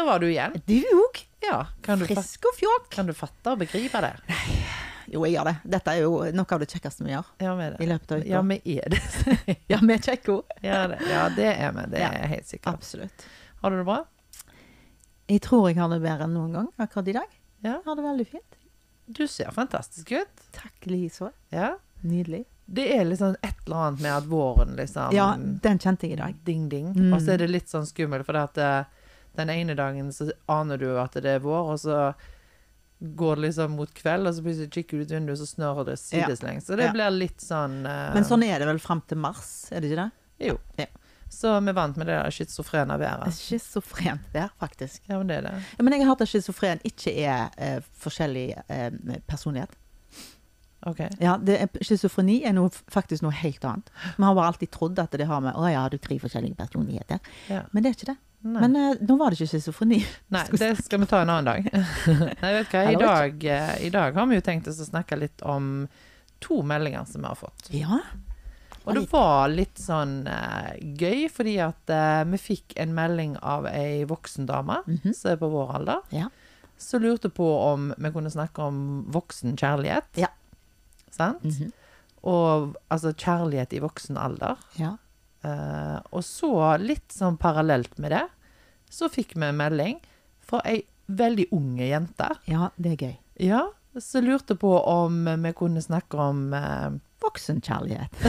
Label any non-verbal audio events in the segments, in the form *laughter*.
der var du igjen. Du òg. Ja, Frisk og fjokk. kan du fatte og begripe det? Jo, jeg gjør det. Dette er jo noe av det kjekkeste vi gjør Ja, med i det. løpet av uka. Ja, vi er det. *laughs* Ja, vi er kjekke. Ja, ja, det er vi. Det er helt sikkert. Absolutt. Har du det bra? Jeg tror jeg har det bedre enn noen gang akkurat i dag. Ja. Jeg har det veldig fint. Du ser fantastisk ut. Takk likeså. Ja. Nydelig. Det er liksom et eller annet med at våren liksom Ja, den kjente jeg i dag. Ding, ding. Mm. Og så er det litt sånn skummelt, for det at eh, den ene dagen så aner du at det er vår, og så går det liksom mot kveld, og så plutselig kikker du ut vinduet, så snør det sideslengs. Så det Ja. blir litt sånn uh... Men sånn er det vel fram til mars, er det ikke det? Jo. Ja. Så vi vant med det der schizofrene været. Schizofrent vær, faktisk. Ja, men det er det. Ja, men jeg har hørt at schizofren ikke er uh, forskjellig uh, personlighet. OK. Ja, Schizofreni er noe, faktisk noe helt annet. Vi har bare alltid trodd at det har med Å ja, har du tre forskjellige personligheter? Ja. Men det er ikke det. Nei. Men eh, nå var det ikke schizofreni. Nei, det skal vi ta en annen dag. *laughs* Nei, vet du hva. I dag, eh, I dag har vi jo tenkt oss å snakke litt om to meldinger som vi har fått. Ja. Og det var litt sånn eh, gøy, fordi at eh, vi fikk en melding av ei voksen dame Mhm. som er på vår alder, Ja. som lurte på om vi kunne snakke om voksen kjærlighet. Ja. Sant? Mhm. Og altså kjærlighet i voksen alder. ja. Eh, og så, litt sånn parallelt med det, så fikk vi en melding fra ei veldig unge jente. Ja, det er gøy. Ja, som lurte på om vi kunne snakke om uh, Voksenkjærlighet. *laughs*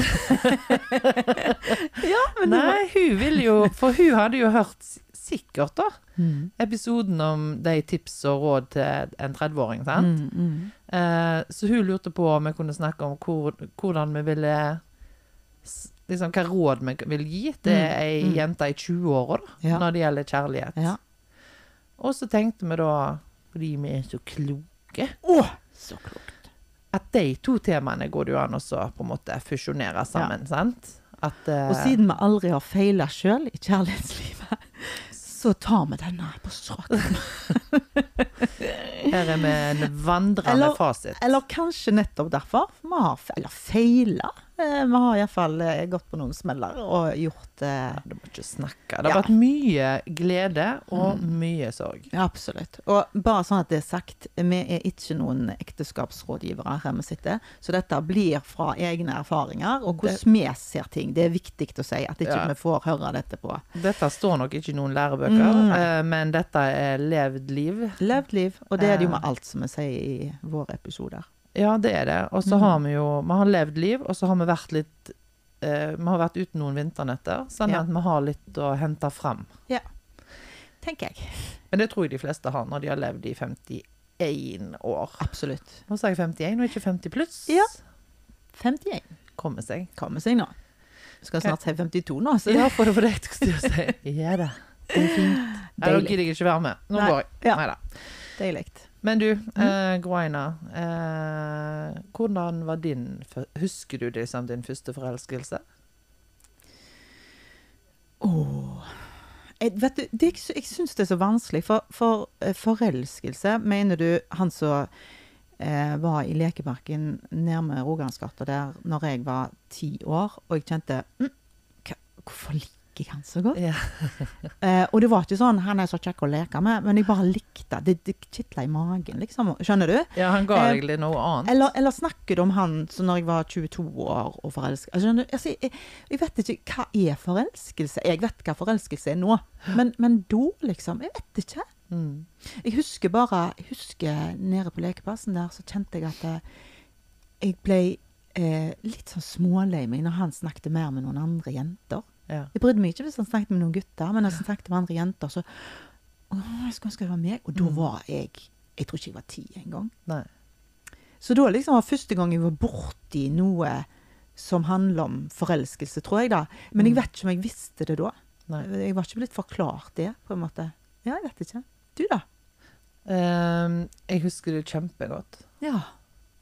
ja, men Nei, hun ville jo For hun hadde jo hørt sikkert, da, mm. episoden om de tips og råd til en 30-åring, sant? Mm, mm. Uh, så hun lurte på om vi kunne snakke om hvor, hvordan vi ville Liksom hva råd vi vil gi til Mm, ei mm. jente i 20-åra, Ja. når det gjelder kjærlighet. Ja. Og så tenkte vi da, fordi vi er så kloke, oh, så klokt. at de to temaene går det jo an å på en måte fusjonere sammen, sant? At, uh, Og siden vi aldri har feila sjøl i kjærlighetslivet, så tar vi denne på strak her er vi en vandrende Eller- fasit. Eller kanskje nettopp derfor. for Vi har fe- feila. Eh, Vi har iallfall gått på noen smeller og gjort eh, Du må ikke snakke. Det har Ja. vært mye glede og mye sorg. Ja, absolutt. Og bare sånn at det er sagt, vi er ikke noen ekteskapsrådgivere her vi sitter, så dette blir fra egne erfaringer og hvordan vi ser ting. Det er viktig å si, at ikke Ja. vi får høre dette på Dette står nok ikke i noen lærebøker, Mm, eh, men dette er levd liv. levd liv. Og det er det jo med Eh. alt som vi sier i våre episoder. Ja, det er det. Og så Mm. har vi jo Vi har levd liv, og så har vi vært litt eh, Vi har vært uten noen vinternetter, sånn Ja. at vi har litt å hente fram. Tenker jeg. Men det tror jeg de fleste har når de har levd i 51 år. Absolutt. Nå sa jeg 51 og ikke 50 pluss. Ja. 51 Kommer seg. kommer seg nå. Skal snart si 52 nå, så Ja, for det var det jeg skulle si. Ja da. Det er fint. Deilig. Nå gidder jeg ikke være med. Nå Nei, går jeg. ja. Neida. deilig. Men du, eh, Gro Eh, hvordan var din Husker du liksom din første forelskelse? Oh. Jeg, vet du, det, jeg syns det er så vanskelig, for, for eh, forelskelse Mener du han som eh, var i lekeparken nærme Rogalandsgata der når jeg var ti år, og jeg kjente mm, hva, Hvorfor liker jeg han så godt? Ja. *laughs* Eh, og det var ikke sånn 'han er så kjekk å leke med', men jeg bare likte det. Det kitla i magen, liksom. Skjønner du? ja, han ga Eh, egentlig noe annet. Eller, eller snakker du om han som når jeg var 22 år og forelska altså, skjønner du? altså, jeg, jeg vet ikke hva er forelskelse. Jeg vet hva forelskelse er nå, men, men da, liksom? Jeg vet ikke. Mm. Jeg husker bare Jeg husker nede på lekeplassen der, så kjente jeg at eh, jeg ble eh, litt sånn smålei meg når han snakket mer med noen andre jenter. Ja. Jeg brydde meg ikke hvis han snakket med noen gutter, men hvis han snakket med andre jenter, så Å, jeg skulle ønske det var meg. Og da Mm. var jeg Jeg tror ikke jeg var ti engang. Så da liksom var første gang jeg var borti noe som handler om forelskelse, tror jeg da. Men jeg Mm. vet ikke om jeg visste det da. Nei. Jeg var ikke blitt forklart det, på en måte. Ja, jeg vet ikke. Du da? Um, jeg husker det kjempegodt. Ja.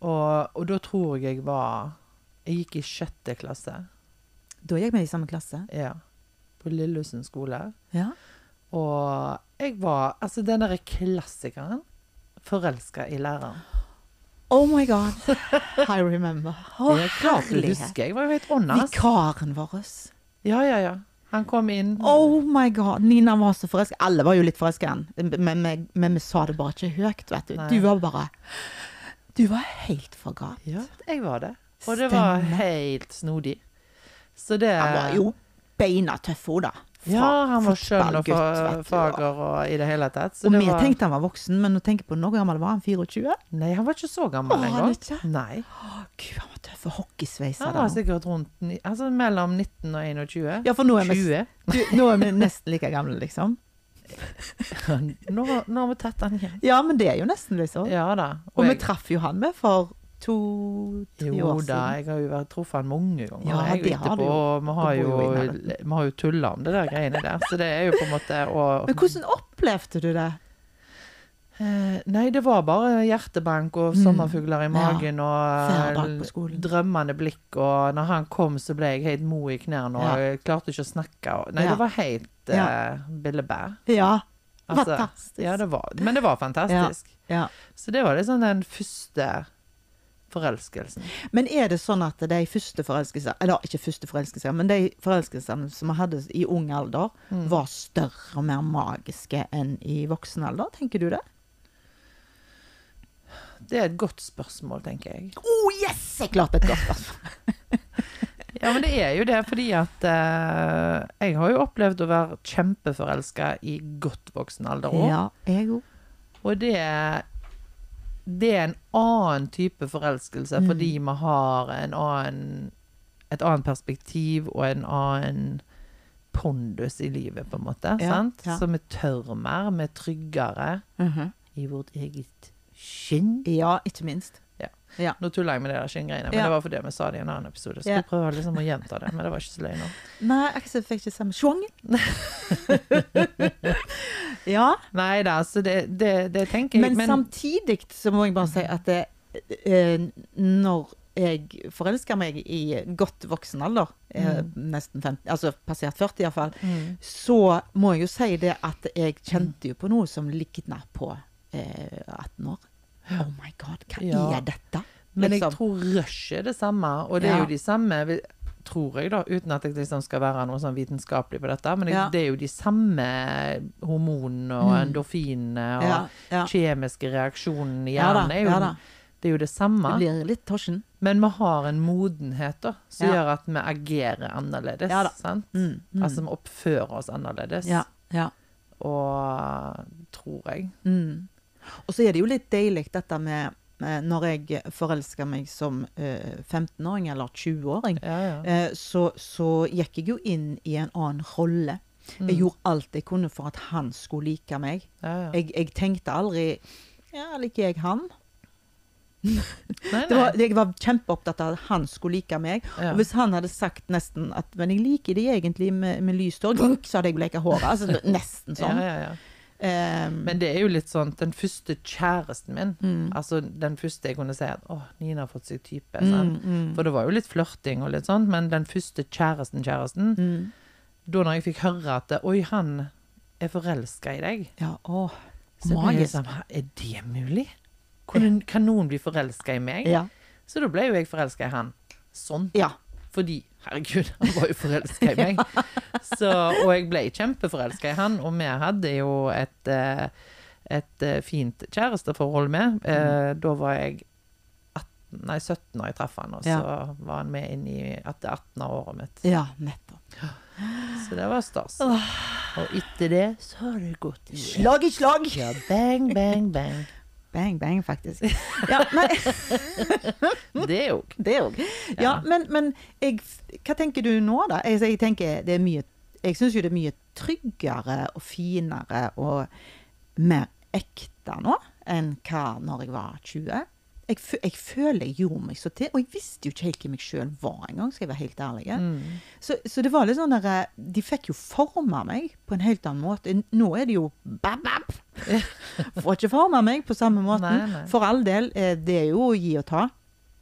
Og, og da tror jeg jeg var Jeg gikk i sjette klasse. Da gikk vi i samme klasse. Ja. På Lillesund skole. Ja. Og jeg var Altså, den derre klassikeren. Forelska i læreren. Oh my god. *laughs* I remember. Å, det er klart du husker. Jeg var jo helt åndas. Vikaren vår. Ja, ja, ja. Han kom inn. Oh my god, Nina var så forelska. Alle var jo litt forelska i men vi sa det bare ikke høyt, vet du. Nei. Du var bare Du var helt forgat. Ja, jeg var det. Og det var helt snodig. Så det Han var jo beina tøff hun da. Fra Ja, han var skjønn og fager og i det hele tatt. Og vi var, tenkte han var voksen, men nå tenker på hvor gammel var han? 24? Nei, han var ikke så gammel engang. Nei. Å, Gud, han var tøff. og Hockeysveis Han var sikkert rundt altså mellom 19 og 21. Ja, for nå er, vi, du, nå er vi nesten like gamle, liksom. *laughs* Nå, nå har vi tatt han igjen. Ja, men det er jo nesten liksom. Ja da. Og vi jeg- traff jo han med for to-tre år siden. Jo da, jeg har jo vært truffet han mange ganger. Ja, jeg det har du Vi har jo, vi har jo tulla om det der greiene der, så det er jo på en måte å Men hvordan opplevde du det? Eh, Nei, det var bare hjertebank og Mm. sommerfugler i magen ja, og drømmende blikk. Og når han kom, så ble jeg helt mo i knærne og Ja. klarte ikke å snakke. Nei, Ja. det var helt Ja. eh, billebæ. Ja, Altså, fantastisk. Ja, det var, men det var fantastisk. Ja. Så det var liksom den første forelskelsen. Men er det sånn at de første forelskelsene, eller ikke første forelskelser, men de forelskelsene som vi hadde i ung alder, Mm. var større og mer magiske enn i voksen alder? Tenker du det? Det er et godt spørsmål, tenker jeg. Oh yes! Jeg klarte et godt spørsmål. *laughs* Ja, men det er jo det, fordi at eh, jeg har jo opplevd å være kjempeforelska i godt voksen alder òg. Ja, jeg òg. Og det, det er en annen type forelskelse Mm. fordi vi har en annen, et annet perspektiv og en annen pondus i livet, på en måte. Ja, sant? ja. Så vi tør mer, vi er tryggere i vårt eget skinn. Ja, ikke minst. Nå tuller jeg med det der skinngreiene, men Ja. det var fordi vi sa det i en annen episode. Så Ja. vi prøver liksom å gjenta det, men det var ikke så løgn. Nei, jeg fikk ikke samme sjong. *laughs* ja, Nei da, så det, det, det tenker jeg. men, samtidig så må jeg bare si at det, eh, når jeg forelsker meg i godt voksen alder, mm. nesten 50, altså passert 40 iallfall, Mm. så må jeg jo si det at jeg kjente jo på noe som ligna på eh, 18 år. Oh my god, hva Ja. er dette? Men jeg Liksom. tror rush er det samme, og det er jo de samme Tror jeg, da, uten at jeg liksom skal være noe sånn vitenskapelig på dette, men jeg, Ja. det er jo de samme hormonene og Mm. endorfinene og Ja, ja. kjemiske reaksjonene i hjernen. er jo. Det er jo det samme. Det blir litt tosjen. Men vi har en modenhet da, som gjør at vi agerer annerledes. Mm, mm. Altså vi oppfører oss annerledes. ja, ja. Og tror jeg. Mm. Og så er det jo litt deilig dette med eh, når jeg forelska meg som eh, 15-åring eller 20-åring, Ja, ja. eh, så, så gikk jeg jo inn i en annen rolle. Mm. Jeg gjorde alt jeg kunne for at han skulle like meg. ja. Jeg, jeg tenkte aldri Ja, liker jeg han? *laughs* Nei, Det var, jeg var kjempeopptatt av at han skulle like meg. Og hvis han hadde sagt nesten at Men jeg liker det egentlig med, med lyst hår, *laughs* så hadde jeg leket håret. Altså, nesten sånn. Ehm, Men det er jo litt sånn Den første kjæresten min, mm, altså den første jeg kunne si at Å, Nina har fått seg type. mm, mm, For det var jo litt flørting og litt sånn, men den første kjæresten, kjæresten mm. Da når jeg fikk høre at Oi, han er forelska i deg, Ja, å, så ble jeg sånn Er det mulig? Kan, kan noen bli forelska i meg? Ja. Så da ble jo jeg forelska i han. Sånn. ja. Fordi, herregud, *laughs* han var jo forelska i meg. Så, og jeg ble kjempeforelska i han, og vi hadde jo et, eh, et eh, fint kjæresteforhold med. Eh, Da var jeg 18, nei, 17 når jeg traff han, og så Ja. var han med inn i etter 18 av året mitt. Ja, nettopp. *gasps* Så det var stas. Og etter det så har det gått i Slag i slag! ja, bang, bang, bang. Bang, bang, faktisk. *laughs* Ja, *laughs* Det òg. det òg. Ja, Ja. men, men jeg, hva tenker du nå, da? Jeg, jeg tenker det er mye Jeg syns jo det er mye tryggere og finere og mer ekte nå enn hva når jeg var 20. Jeg, jeg føler jeg gjorde meg så til, og jeg visste jo ikke helt hvem jeg sjøl var engang, skal jeg være helt ærlig. Mm. Så, så det var litt sånn der, eh, De fikk jo forma meg på en helt annen måte. Nå er det jo bap, bap. *laughs* Får ikke forma meg på samme måten. Nei, nei. For all del, eh, det er jo å gi og ta.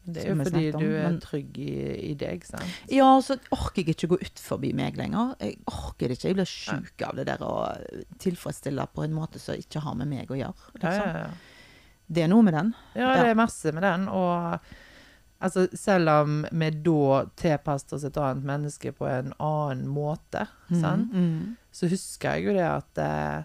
Det er jo fordi om, du er trygg i, i deg, sant. Ja, så orker jeg ikke gå ut forbi meg lenger. Jeg orker det ikke. Jeg blir sjuk av det der å tilfredsstille på en måte som ikke har med meg å gjøre. Ja, Liksom. ja, ja. Det er noe med den. Ja, det er masse med den, og Altså, selv om vi da tilpasset oss et annet menneske på en annen måte, sant? Mm. så husker jeg jo det at eh,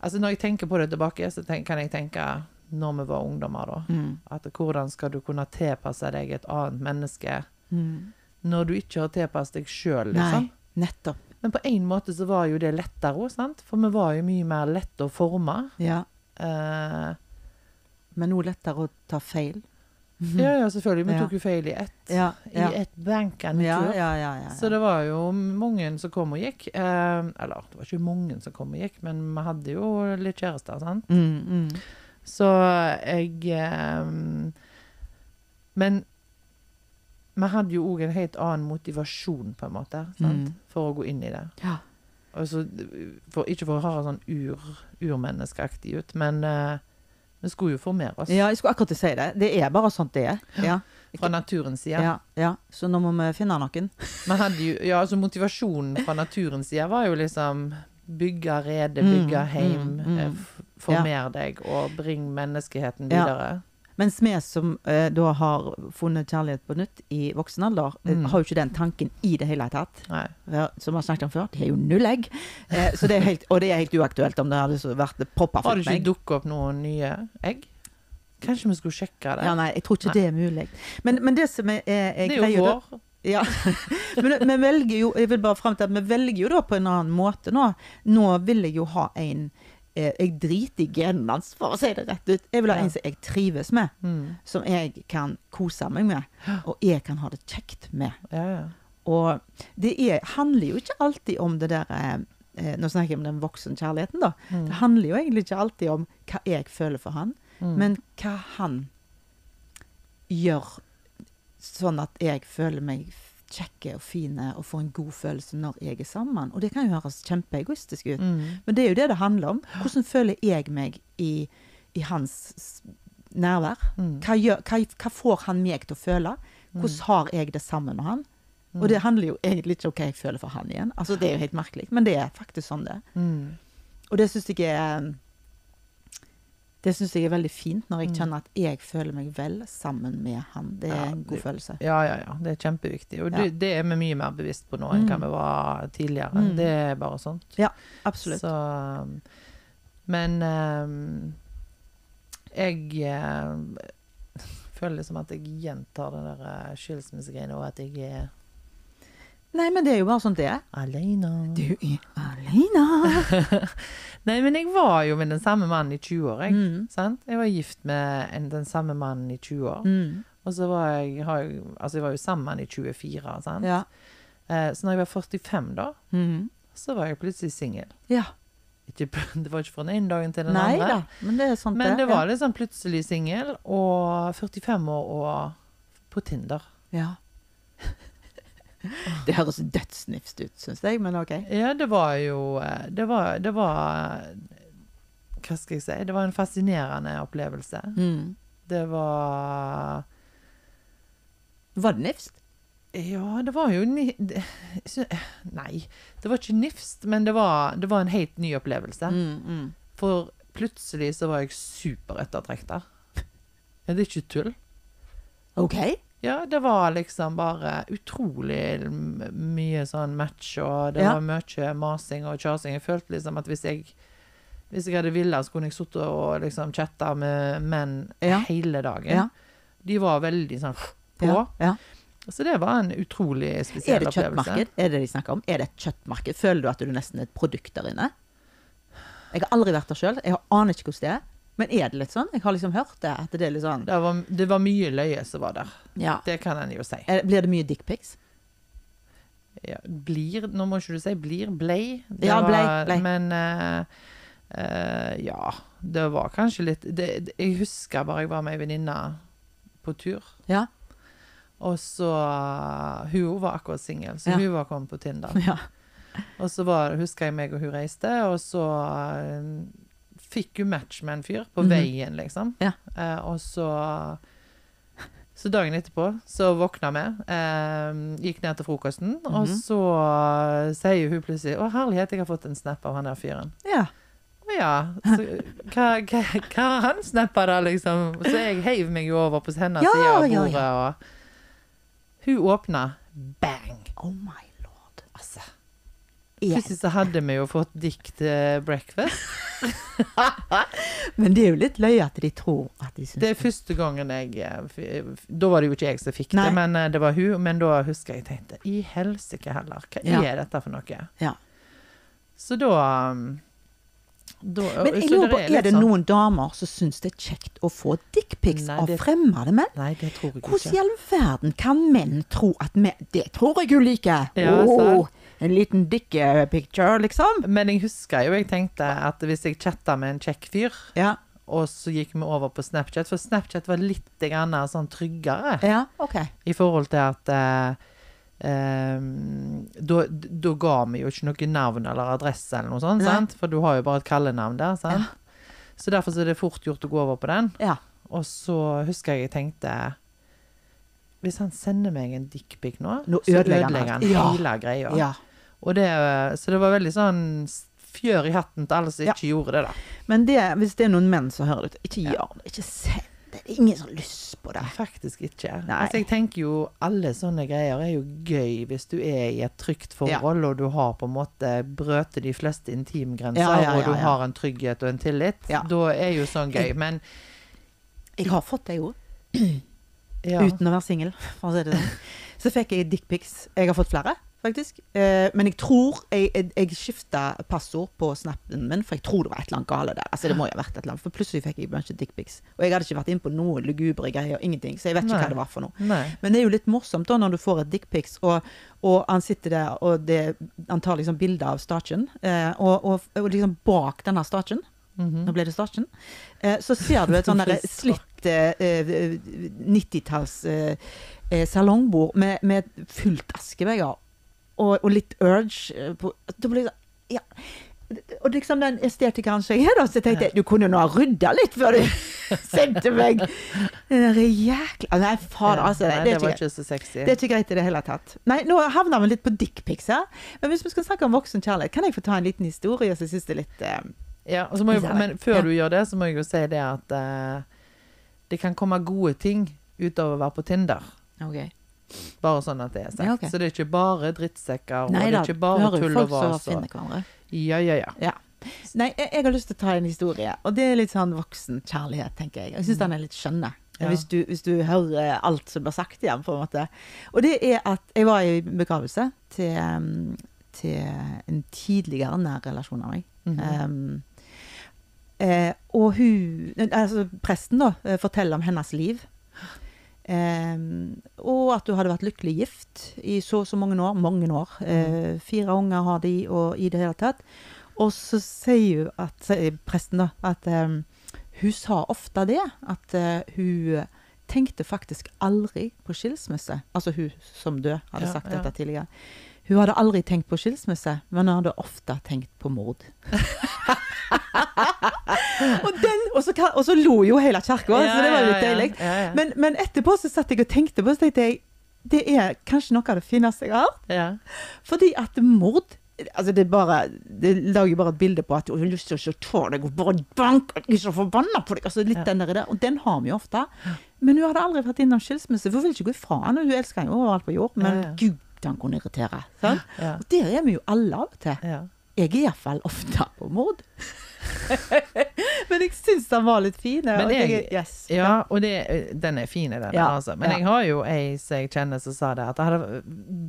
Altså, når jeg tenker på det tilbake, så tenk, kan jeg tenke når vi var ungdommer, da. Mm. At hvordan skal du kunne tilpasse deg et annet menneske Mm. når du ikke har tilpasset deg sjøl, Nei, liksom? nettopp. Men på en måte så var jo det lettere òg, sant? For vi var jo mye mer lette å forme. Ja. Eh, Men nå lettere å ta feil. ja, ja, selvfølgelig. Vi tok jo feil i ett. Ja, ja. I ett bankende Ja, tur. ja, ja, ja, Så det var jo mange som kom og gikk. Eh, eller det var ikke mange som kom og gikk, men vi hadde jo litt kjærester, sant. Mm, mm. Så jeg eh, Men vi hadde jo òg en helt annen motivasjon, på en måte, sant? Mm. for å gå inn i det. Ja. Altså, for, ikke for å ha sånn ur, urmenneskeaktig ut, men eh, vi skulle jo formere oss ja, jeg skulle akkurat si det. Det er bare sånt det er. Ja. fra naturens side. Ja, ja. Så nå må vi finne noen. Jo, ja, altså Motivasjonen fra naturens side var jo liksom bygge rede, Mm, bygge heim, mm, mm. eh, f- deg og bring menneskeheten videre. Mens vi som eh, da har funnet kjærlighet på nytt i voksen alder, eh, Mm. har jo ikke den tanken i det hele tatt. Nei. Som vi har snakket om før, det er jo null egg. Eh, så det helt, og det er helt uaktuelt om det hadde vært poppa Har det fullt med ikke dukket opp noen nye egg? Kanskje vi skulle sjekke det? Ja, nei, jeg tror ikke Nei. det er mulig. Men, men det som er, er, er det er jo vår. Ja. *laughs* Men vi velger jo Jeg vil bare frem til at vi velger jo da på en annen måte nå. Nå vil jeg jo ha en Jeg driter i genene hans, for å si det rett ut. Jeg vil ha en som jeg trives med. Mm. Som jeg kan kose meg med. Og jeg kan ha det kjekt med. Ja, ja. Og det er, handler jo ikke alltid om det der eh, eh, Nå snakker jeg om den voksenkjærligheten, da. Mm. Det handler jo egentlig ikke alltid om hva jeg føler for han, Mm. men hva han gjør sånn at jeg føler meg kjekke og fine og får en god følelse når jeg er sammen. Og det kan jo høres kjempeegoistisk ut, mm. men det er jo det det handler om. Hvordan føler jeg meg i, i hans nærvær? Mm. Hva, gjør, hva, hva får han meg til å føle? Hvordan har jeg det sammen med han? Og det handler jo egentlig ikke om hva jeg føler for han igjen. Altså Det er jo helt merkelig, men det er faktisk sånn det er. Mm. Og det syns jeg er Det syns jeg er veldig fint, når jeg Mm. kjenner at jeg føler meg vel sammen med han. Det er Ja, en god det- følelse. Ja, ja, ja. Det er kjempeviktig. Og det, det er vi mye mer bevisst på nå enn hva Mm. vi var tidligere. Mm. Det er bare sånt. Ja, Absolutt. Så, men um, jeg uh, føler liksom at jeg gjentar den der uh, skilsmissegreiene, og at jeg er Nei, men det er jo bare sånn det er. alene. Du er alene. *laughs* Nei, men jeg var jo med den samme mannen i 20 år, jeg. Mm. Sant? Jeg var gift med en, den samme mannen i 20 år. Mm. Og så var jeg, har Altså, jeg var jo sammen i 24, sant? Ja. Eh, så når jeg var 45, da, Mm. så var jeg plutselig singel. ja. *laughs* Det var ikke fra den ene dagen til den Nei andre. da, men det er sånn Men det det var liksom plutselig singel, og 45 år og på Tinder. Ja. *laughs* *laughs* Det høres dødsnifst ut, syns jeg, men OK. Ja, det var jo eh, Det var, det var Hva skal jeg si? Det var en fascinerende opplevelse. Mm. Det var Var det nifst? Ja, det var jo ni, det, Nei, det var ikke nifst, men det var, det var en helt ny opplevelse. Mm, mm. For plutselig så var jeg superettertrekta. *laughs* Ja, det er ikke tull. OK. Ja, det var liksom bare utrolig mye sånn match, og det Ja. var mye masing og kjasing. Jeg følte liksom at hvis jeg hvis jeg hadde villet, så kunne jeg sittet og liksom chatta med menn Ja. hele dagen. Ja. De var veldig sånn på. Så det var en utrolig Er spesiell det opplevelse. kjøttmarked? Er det de snakker om? Er det et kjøttmarked? Føler du at du nesten er et produkt der inne? Jeg har aldri vært der sjøl. Jeg aner ikke hvordan det er. Men er det litt sånn? Jeg har liksom hørt det. At det er litt sånn Det var, det var mye løye som var der. ja. Det kan en jo si. Blir det mye dickpics? Ja, blir Nå må ikke du si blir, blei. Det Ja, blei, blei. Men uh, uh, ja, det var kanskje litt det, det, Jeg husker bare jeg var med ei venninne på tur. Ja. Og så Hun var akkurat singel, så Ja. hun var kommet på Tinder. ja. Og så var, husker jeg meg og hun reiste, og så eh, fikk hun match med en fyr på Mhm. veien, liksom. Ja. Eh, og så Så dagen etterpå så våkna vi, eh, gikk ned til frokosten, og Mhm. så sier hun plutselig 'Å, herlighet, jeg har fått en snap av han der fyren'. ja. Ja. Så, hva, hva, hva har han snappa da, liksom? Så jeg heiv meg jo over på hennes Ja, side av bordet, ja. og Hun åpna bang! Oh my Plutselig så hadde vi jo fått dikt til breakfast. *laughs* Men det er jo litt løye at de tror at de syns Det er første gangen jeg eh, Da var det jo ikke jeg som fikk Nei. det, men eh, det var hun. Men da husker jeg tenkte I helsike heller, hva Ja. er dette for noe? Ja. Så da, um, da Men jeg lurer på, er det sånn- noen damer som syns det er kjekt å få dickpics av fremmede menn? Nei, det tror jeg Hvordan i all verden kan menn tro at menn Det tror jeg hun liker! Ja, oh, en liten dick-picture, liksom. Men jeg husker jo, jeg tenkte at hvis jeg chatta med en kjekk fyr, Ja. og så gikk vi over på Snapchat, for Snapchat var litt grann sånn tryggere. ja, okay. I forhold til at eh, da, da ga vi jo ikke noe navn eller adresse eller noe sånt, sant? For du har jo bare et kallenavn der, sant? Ja. Så derfor så er det fort gjort å gå over på den. Ja. Og så husker jeg jeg tenkte Hvis han sender meg en dickpic nå, Nå så ødelegger han. Ja. hele greia. ja. Det, så det var veldig sånn fjør i hatten til alle som ikke gjorde det, da. Men det, hvis det er noen menn som hører det, ikke gjør det. Ikke send er ingen som har lyst på det. Faktisk ikke. Altså, jeg tenker jo alle sånne greier er jo gøy hvis du er i et trygt forhold, og du har på en måte brøtet de fleste intimgrenser, Ja, ja, og du ja, ja. har en trygghet og en tillit. Ja. Da er jo sånn gøy. Men Jeg har fått det, jo. ja. Uten å være singel, for å si det sånn. *laughs* Så fikk jeg dickpics. Jeg har fått flere, faktisk. Eh, men jeg tror jeg, jeg, jeg skifta passord på snappen min, for jeg tror det var et eller annet gale der. Altså, det må jo ha vært et eller annet, For plutselig fikk jeg en bunch of dickpics. Og jeg hadde ikke vært inne på noe lugubre greier, ingenting. Så jeg vet ikke Nei. hva det var for noe. Nei. Men det er jo litt morsomt da når du får et dickpics, og, og han sitter der, og det, han tar liksom bilde av staken, eh, og, og, og liksom bak denne staken -hmm. nå ble det starten. Eh, så ser du et sånn *laughs* slitt eh, eh, 90-talls eh, eh, salongbord med, med fullt askebeger og, og litt urge eh, på Det blir sånn Ja. Og liksom den estetikeren som jeg er, da, så tenkte jeg du kunne nå ha rydda litt før du *laughs* sendte meg den der jækla Nei, fader, altså. Det, det var ikke, så sexy. det er ikke greit i det hele tatt. Nei, nå havner vi litt på dickpics her. Men hvis vi skal snakke om voksen kjærlighet, kan jeg få ta en liten historie som jeg syns er litt uh, Ja, jeg, men før du gjør det, så må jeg jo si det at uh, det kan komme gode ting utover å være på Tinder. OK. Bare sånn at det er sagt. Ja, okay. Så det er ikke bare drittsekker, Nei og det er ikke bare tull og vas. Ja, ja, ja. Ja. Nei, jeg, jeg har lyst til å ta en historie, og det er litt sånn voksen kjærlighet, tenker jeg. Jeg syns den er litt skjønne. Ja. Hvis, du, hvis du hører alt som blir sagt igjen, på en måte. Og det er at jeg var i begravelse til, um, til en tidligere nær relasjon av meg. Mhm. Um, eh, og hun Altså presten, da, eh, forteller om hennes liv. Um, og at du hadde vært lykkelig gift i så og så mange år. Mange år. Eh, fire unger har de, og i det hele tatt. Og så sier hun at, sier presten da, at um, hun sa ofte det. At eh, hun tenkte faktisk aldri på skilsmisse. Altså hun som død hadde Ja, sagt ja. dette tidligere. Hun hadde aldri tenkt på skilsmisse, men hun hadde ofte tenkt på mord. *laughs* og, den, og, så, og så lo jo hele kirka, så det var litt deilig. Ja, ja, ja. Men, men etterpå så satt jeg og tenkte på så tenkte jeg, det er kanskje noe av det fineste jeg har. ja. Fordi at mord Altså det bare Det lager bare et bilde på at du har lyst til å ta deg og bare banke Jeg er så forbanna på deg. Altså litt Ja. den der, og den har vi jo ofte. Men hun hadde aldri vært innom skilsmisse, for hun vil ikke gå ifra han. Hun elsker han jo overalt på jord, men Ja, ja. han kunne irritere. Sant? *laughs* Ja, Og der er vi jo alle av og til. ja. Jeg er iallfall ofte på mord. *laughs* men jeg syns den var litt fin. Men og jeg- yes. Ja, og det, den er fin, den. Ja, Altså. Men ja. jeg har jo ei som jeg kjenner som sa det, hadde,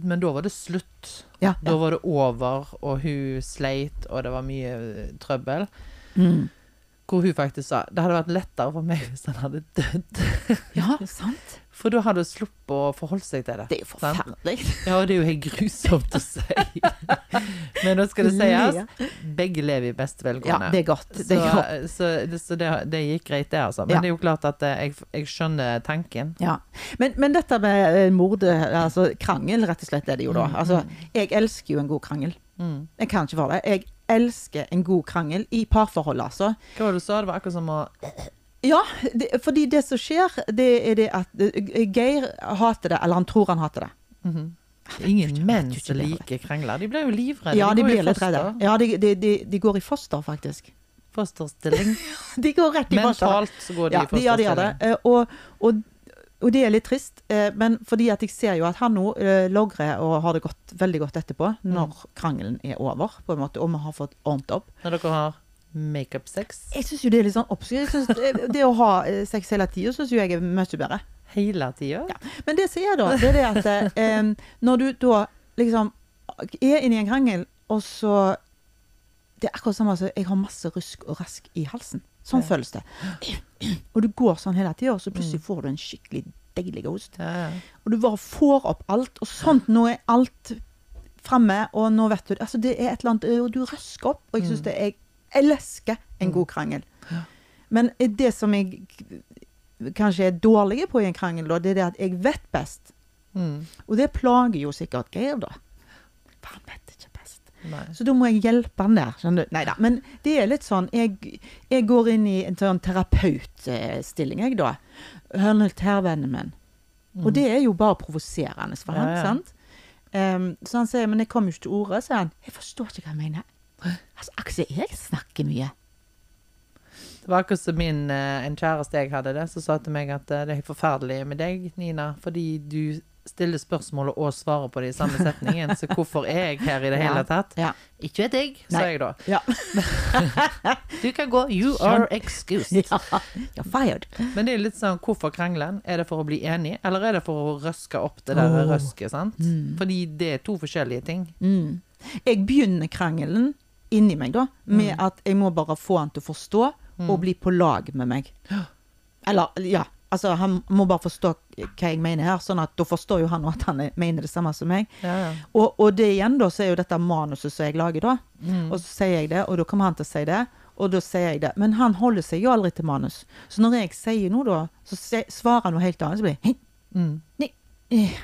men da var det slutt. Ja, Da var det over, og hun sleit, og det var mye eh, trøbbel. Mm. Hvor hun faktisk sa det hadde vært lettere for meg hvis han hadde dødd. ja, *laughs* sant. For da har du sluppet å forholde seg til det. Det er jo Sant? forferdelig. Ja, og det er jo helt grusomt å si. *laughs* Men nå skal det sies, begge lever i beste Ja, velgående. det er godt. Det er godt. så, det, så det, det gikk greit, det, altså. Men Ja. det er jo klart at eh, jeg, jeg skjønner tanken. Ja. Men, men dette med mordet, altså krangel, rett og slett er det jo da. Mm, Altså, jeg elsker jo en god krangel. Mm. Jeg kan ikke for det. Jeg elsker en god krangel i parforhold, altså. Hva var det du sa? Det var akkurat som å Ja, det, fordi det som skjer, det er det at eh, Geir hater det, eller han tror han hater det. Mhm. Ingen menn som liker krangler. De blir jo livredde. Ja, de de blir litt redde. Ja, de, de, de, går i foster, faktisk. *laughs* Fosterstilling. De går rett i foster. Mentalt så går de Ja, i fosterstilling. ja, de gjør det. Eh, Og, og, og det er litt trist, eh, men fordi at jeg ser jo at han nå logrer og har det godt, veldig godt etterpå, når krangelen er over, på en måte, og vi har fått ordnet opp. Når dere har makeup-sex Jeg syns jo det er litt sånn oppskrytt. Det, det å ha eh, sex hele tida syns jo jeg er mye bedre. hele tida? Men det som er da, det er det at eh, når du da liksom er inne i en krangel, og så Det er akkurat samme som jeg har masse rusk og rask i halsen. Sånn Ja. føles det. *clears throat* Og du går sånn hele tida, og så plutselig får du en skikkelig deilig host. Ja, ja. Og du bare får opp alt, og sånt. Nå er alt framme, og nå vet du Altså, det er et eller annet Og du røsker opp, og jeg syns det er elsker en god krangel. Ja. Men det som jeg kanskje er dårlig på i en krangel, da, det er det at jeg vet best. Mm. Og det plager jo sikkert Geir, da. For han vet ikke best. Nei. Så da må jeg hjelpe han der. skjønner du? Nei da. Men det er litt sånn Jeg, jeg går inn i en sånn terapeutstilling, jeg, da. Hører til vennen min. Og det er jo bare provoserende for Ja, han, ja. sant? Em, så han sier 'men jeg kommer jo ikke til orde', sier han. 'Jeg forstår ikke hva jeg mener'. Altså, Aksel, jeg snakker mye. Det var akkurat som min, eh, en kjæreste jeg hadde det, som sa til meg at eh, det er forferdelig med deg, Nina, fordi du stiller spørsmål og svarer på det i samme *laughs* setningen, så hvorfor er jeg her i det hele tatt? Ja. Ikke vet jeg, sa jeg da. Ja. *laughs* Du kan gå, you are excused. ja. You're fired. Men det er litt sånn, hvorfor krangler Er det for å bli enig, eller er det for å røske opp det der oh. røsket, sant? Fordi det er to forskjellige ting. Mm. Jeg begynner krangelen inni meg, da, med Mm. at jeg må bare få han til å forstå og bli på lag med meg. Eller, ja. Altså, han må bare forstå hva jeg mener her, sånn at da forstår jo han at han er- mener det samme som meg. Ja, ja. Og, og det igjen, da, så er jo dette manuset som jeg lager, da. Mm. Og så sier jeg det, og da kommer han til å si det. Og da sier jeg det. Men han holder seg jo aldri til manus. Så når jeg sier noe, da, så svarer han noe helt annet. Så blir det «Hei, Mm. Nei, eh,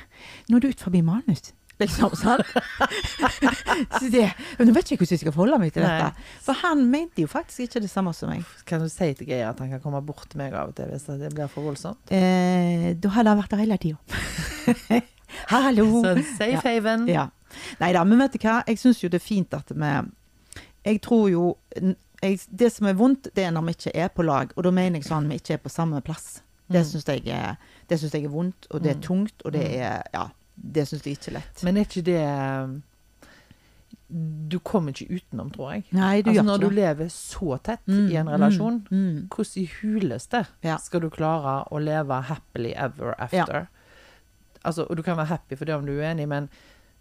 nå er du ut forbi manus. Liksom, sant? *laughs* så det, nå vet jeg ikke hvordan jeg skal forholde meg til Nei. dette. For han mente jo faktisk ikke det samme som meg. Kan du si til Geir at han kan komme bort til meg av og til hvis det blir for voldsomt? Eh, da hadde han vært der hele tida. *laughs* Hallo! Sånn safe haven. Ja. Nei da, men vet du hva? Jeg syns jo det er fint at vi Jeg tror jo jeg, Det som er vondt, det er når vi ikke er på lag. Og da mener jeg sånn vi ikke er på samme plass. Det Mm. syns jeg, jeg er vondt, og det er tungt, og det er Ja. Det syns jeg ikke er lett. Men er ikke det um, Du kommer ikke utenom, tror jeg. Nei, du Altså Når du det. lever så tett Mm, i en relasjon, Mm, mm. hvordan i huleste Ja. skal du klare å leve happily ever after? Altså, og du kan være happy for det om du er uenig, men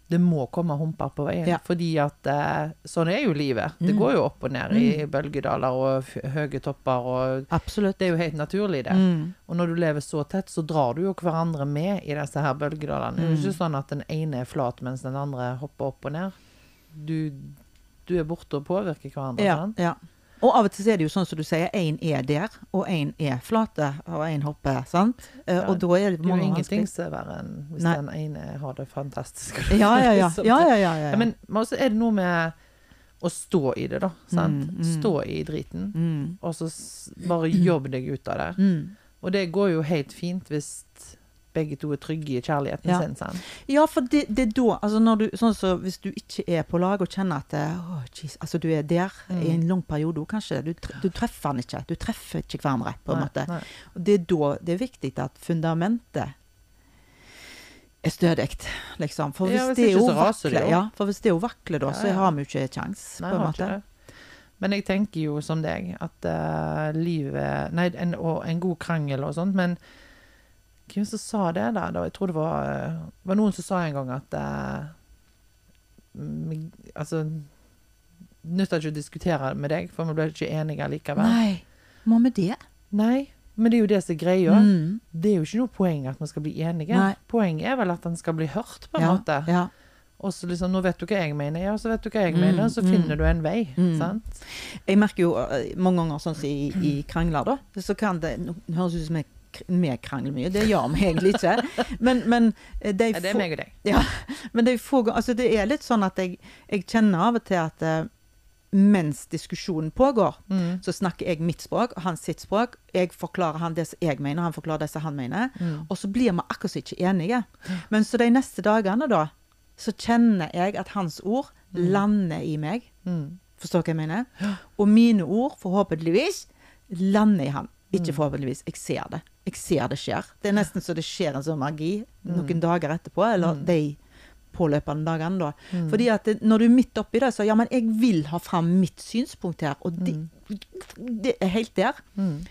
det må komme humper på veien. Ja. Fordi at eh, sånn er jo livet. Det Mm. går jo opp og ned i bølgedaler og høye topper, og Absolutt. det er jo helt naturlig, det. Mm. Og når du lever så tett, så drar du jo hverandre med i disse her bølgedalene. Det er jo Mm. ikke sånn at den ene er flat mens den andre hopper opp og ned. Du, du er borte og påvirker hverandre. Ja, sant? ja. Og av og til er det jo sånn som du sier, én er der, og én er flate, og én hopper, sant? Eh, Ja, og da er det Det er jo mange ingenting som er verre enn hvis Nei. den ene har det fantastisk. Ja, ja, ja. *laughs* Ja, ja, ja, men også er det noe med å stå i det, da. Sant? Mm, mm. Stå i driten, mm. og så bare jobb deg ut av det. Mm. Og det går jo helt fint hvis begge to er trygge i kjærligheten Ja. sin. Sant? Ja, for det, det er da altså du, sånn så Hvis du ikke er på lag og kjenner at oh, geez, altså du er der Mm. i en lang periode kanskje, du, du treffer han ikke. Du treffer ikke hverandre, på en Nei, måte. nei. Og det er da det er viktig at fundamentet er stødig, liksom. For hvis, Ja, hvis det er vakler, ja, for hvis det er vakler, da, så har vi jo ikke kjangs, på en måte. Men jeg tenker jo som deg, at uh, livet Nei, en, og en god krangel og sånt, men hvem som sa det da? jeg tror det var, var noen som sa en gang at eh, Altså Nytter ikke å diskutere med deg, for vi blir ikke enige likevel. Nei, må vi det? Nei, men det er jo det som er greia. Mm. Det er jo ikke noe poeng at man skal bli enige. Nei. Poenget er vel at en skal bli hørt, på en Ja, måte. ja. Og så liksom, nå vet du hva jeg mener, ja, så vet du hva jeg Mm, mener, så mm. finner du en vei. Mm. Sant? Jeg merker jo eh, mange ganger sånn i, i krangler, da, så kan det høres ut som jeg vi krangler mye. Det gjør vi egentlig ikke. Men, men de få, Ja, det er meg og deg. Ja, men det er, få, altså det er litt sånn at jeg, jeg kjenner av og til at eh, mens diskusjonen pågår, Mm. så snakker jeg mitt språk, han sitt språk. Jeg forklarer han det som jeg mener, han forklarer det som han mener. Mm. Og så blir vi akkurat så ikke enige. Men så de neste dagene, da, så kjenner jeg at hans ord lander i meg. Mm. Forstår du hva jeg mener? Og mine ord, forhåpentligvis, lander i han. Ikke forhåpentligvis. Jeg ser det. Jeg ser det skjer. Det er nesten så det skjer en sånn magi noen dager etterpå, eller de påløpende dagene, da. Fordi at det, når du er midt oppi det, så ja, men jeg vil ha fram mitt synspunkt her, og det, det er helt der. Mm.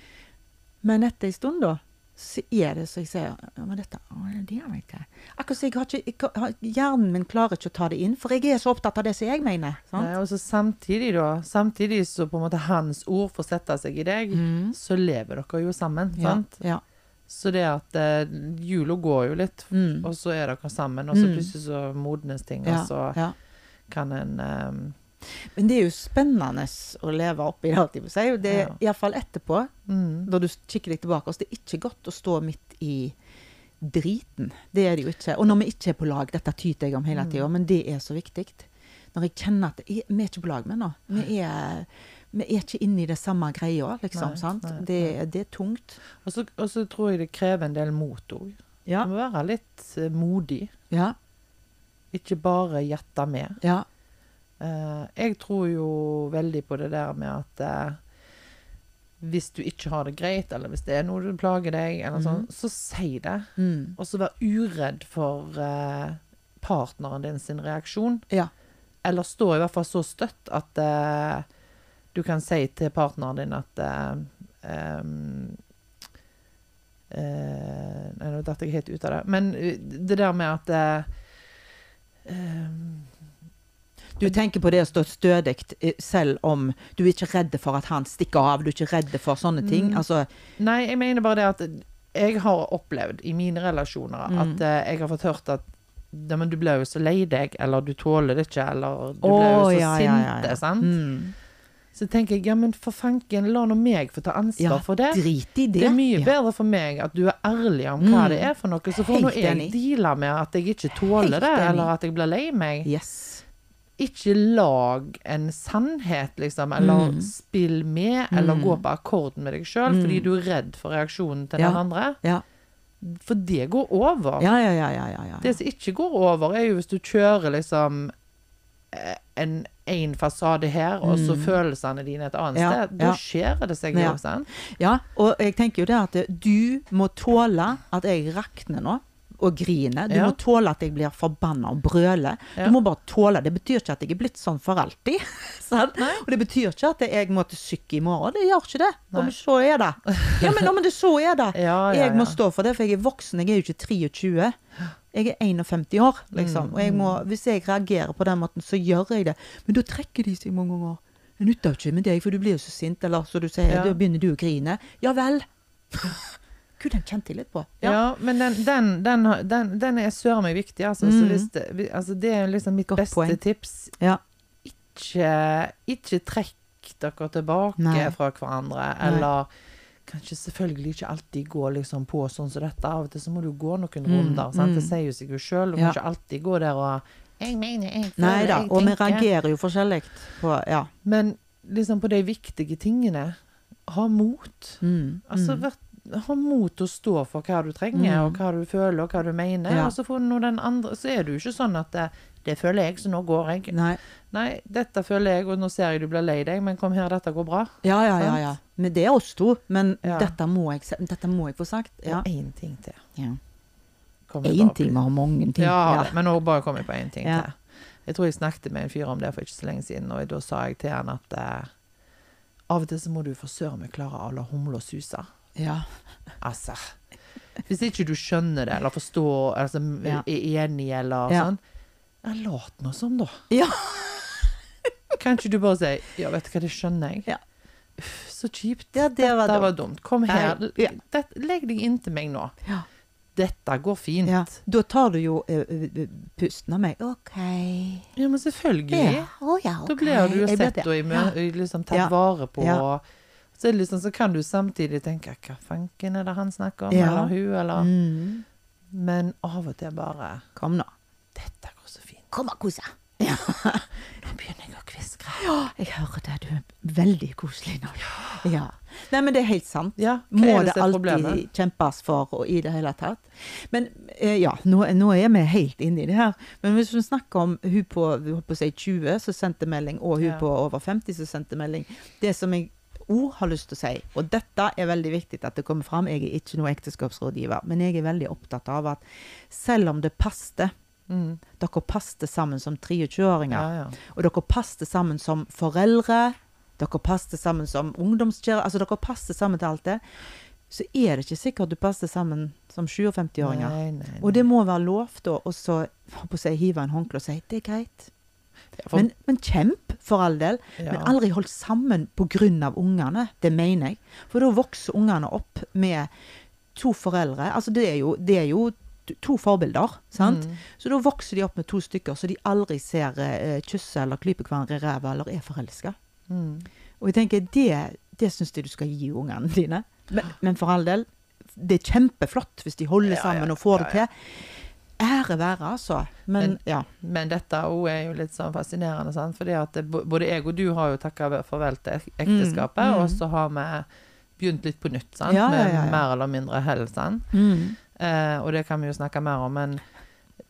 Men etter en stund, da, så er det så jeg sier ja, men dette, å, det gjør ikke. Akkurat som jeg har ikke, jeg, hjernen min klarer ikke å ta det inn, for jeg er så opptatt av det som jeg mener. Sant? Nei, og så samtidig, da Samtidig så på en måte hans ord får sette seg i deg, så lever dere jo sammen. sant? Ja, ja. Så det at eh, jula går jo litt, Mm. og så er dere sammen, og så Mm. plutselig så modnes ting, og så kan en eh, Men det er jo spennende å leve oppi det, holdt jeg på å si. Det er Ja. iallfall etterpå, mm, når du kikker deg tilbake. Altså, det er ikke godt å stå midt i driten. Det er det jo ikke. Og når vi ikke er på lag, dette tyter jeg om Mm. hele tida, men det er så viktig. Når jeg kjenner at jeg, vi er ikke på lag med nå. Vi er, vi er ikke inne i det samme greia, liksom. Nei, sant? nei, det, det er tungt. Og så og så tror jeg det krever en del mot òg. Ja. Du må være litt eh, modig. Ja. Ikke bare gjette med. Ja. Eh, jeg tror jo veldig på det der med at eh, hvis du ikke har det greit, eller hvis det er noe du plager deg, eller sånn, så si det. Mm. Og så vær uredd for eh, partneren din sin reaksjon. Ja. Eller stå i hvert fall så støtt at eh, du kan si til partneren din at eh, eh, Nei, nå datt jeg helt ut av det. Men det der med at em, Du tenker på det å stå stødig eh, selv om du er ikke redd for at han stikker av, du er ikke redd for sånne ting. Mm. Altså, Nei, jeg mener bare det at jeg har opplevd i mine relasjoner at mm. jeg har fått hørt at ja, men du ble jo så lei deg, eller du tåler det ikke, eller du ble jo så ja, sinte, ja. sant? Mm. Så tenker jeg, ja, men for fanken, la nå meg få ta ansvar for det. Drit i det. Det er mye bedre for meg at du er ærlig om hva Mm. det er for noe, så får nå jeg deale med at jeg ikke tåler Helt det, enig. eller at jeg blir lei meg. Yes. Ikke lag en sannhet, liksom, eller Mm. spill med, eller Mm. gå på akkord med deg sjøl, Mm. fordi du er redd for reaksjonen til Ja. den andre. Ja. For det går over. Ja, ja, ja, ja, ja, ja. Det som ikke går over, er jo hvis du kjører liksom eh, en én fasade her, og så Mm. følelsene dine et annet sted. Da skjer det seg sant? Ja, og jeg tenker jo det at du må tåle at jeg rakner nå. Og griner. Du Ja. må tåle at jeg blir forbanna og brøler. Ja. Du må bare tåle. Det betyr ikke at jeg er blitt sånn for alltid. *laughs* Og det betyr ikke at jeg må til syke i morgen. Det gjør ikke det. Om så er det. Ja, men, men det så er det. *laughs* Jeg må stå for det, for jeg er voksen. Jeg er jo ikke 23. Jeg er 51 år, liksom. Og jeg må, hvis jeg reagerer på den måten, så gjør jeg det. Men da trekker de seg mange ganger. Det nytter jo ikke med deg, for du blir jo så sint. Eller så du sier, da begynner du å grine. Ja vel. *laughs* Gud, den kjent jeg litt på. Ja, men den, den, den, den, den er søren meg viktig, altså. Så Mm. hvis det, altså. Det er liksom mitt Godt beste poeng. tips. Ja. Ikke, ikke trekk dere tilbake Nei. fra hverandre, Nei. eller Kanskje selvfølgelig ikke alltid gå liksom på sånn som dette. Av og til så må du gå noen Mm, runder. Sant? Det mm. sier jo seg jo sjøl. Du Ja. kan ikke alltid gå der og Jeg mener, jeg føler, Nei da. Og vi reagerer jo forskjellig på Ja. Men liksom på de viktige tingene, ha mot. Mm, Altså, mm. Ha mot til å stå for hva du trenger, Mm. og hva du føler, og hva du mener. Ja. Og så får nå den andre Så er det jo ikke sånn at det, det føler jeg, så nå går jeg. Nei. Nei, dette føler jeg, og nå ser jeg du blir lei deg, men kom her, dette går bra. Ja, ja, ja. Ja. Men det er oss to. Men Ja. dette, må jeg, dette må jeg få sagt. Ja. Og én ting til. ja. Én ting, vi har mange ting. Ja, men nå bare kom jeg på én ting til. Jeg tror jeg snakket med en fyr om det for ikke så lenge siden, og da sa jeg til han at eh, av og til så må du for søren meg klare å la humla suse. Ja. Altså. Hvis ikke du skjønner det, eller forstår, altså, Ja. er enig, eller Ja. sånn, ja, lat nå sånn, da. Ja. *laughs* Kan ikke du bare si 'ja, vet du hva, det skjønner jeg'? Ja. Uff, så kjipt. Ja, det var Dette dumt. var dumt. Kom her. Ja. Det, legg deg inntil meg nå. Ja. Dette går fint. Ja. Da tar du jo uh, pusten av meg. OK. Ja, men selvfølgelig. Ja. Å ja, OK. Da blir du jo sett og liksom tatt vare på. Ja. Så, liksom, så kan du samtidig tenke hva fanken er det han snakker om, Ja. eller hun, eller Mm. Men av og til bare Kom nå. Dette går så fint. Kom og kose. *laughs* Nå begynner jeg å kviskre. Ja, jeg hører det. Du er veldig koselig nå. Ja. Nei, men det er helt sant. Ja, Må det det alltid problemet? kjempes for og i det hele tatt. Men eh, ja, nå, nå er vi helt inne i det her. Men hvis vi snakker om hun på, på si 20 som sendte melding, og hun Ja. på over 50 som sendte melding Det som jeg ord har lyst til å si, og dette er veldig viktig at det kommer fram, jeg er ikke noen ekteskapsrådgiver, men jeg er veldig opptatt av at selv om det passte, Mm. dere passte sammen som 23-åringer, Ja, ja. og dere passte sammen som foreldre, dere passte sammen som ungdomskjære, altså dere passte sammen til alt det, så er det ikke sikkert du passer sammen som 57-åringer. Nei, nei, nei. Og det må være lov da å si, hive en håndkle og si det er greit. Ja, for- Men, men kjemp, for all del. ja. Men aldri holdt sammen pga. ungene. Det mener jeg. For da vokser ungene opp med to foreldre. Altså det er jo, det er jo to forbilder, sant? Mm. Så da vokser de opp med to stykker så de aldri ser eh, kysse eller klype hverandre i ræva eller er forelska. Mm. Og jeg tenker, det, det syns jeg du skal gi ungene dine. Men, men for all del, det er kjempeflott hvis de holder sammen ja, og får det til. Ære være, altså. Men, Men- ja. Men dette òg er jo litt sånn fascinerende, sant? fordi at både jeg og du har jo takka farvel til ekteskapet, Mm, mm. og så har vi begynt litt på nytt, sant? Ja, ja, med mer eller mindre hell. Sant? Mm. Eh, og det kan vi jo snakke mer om, men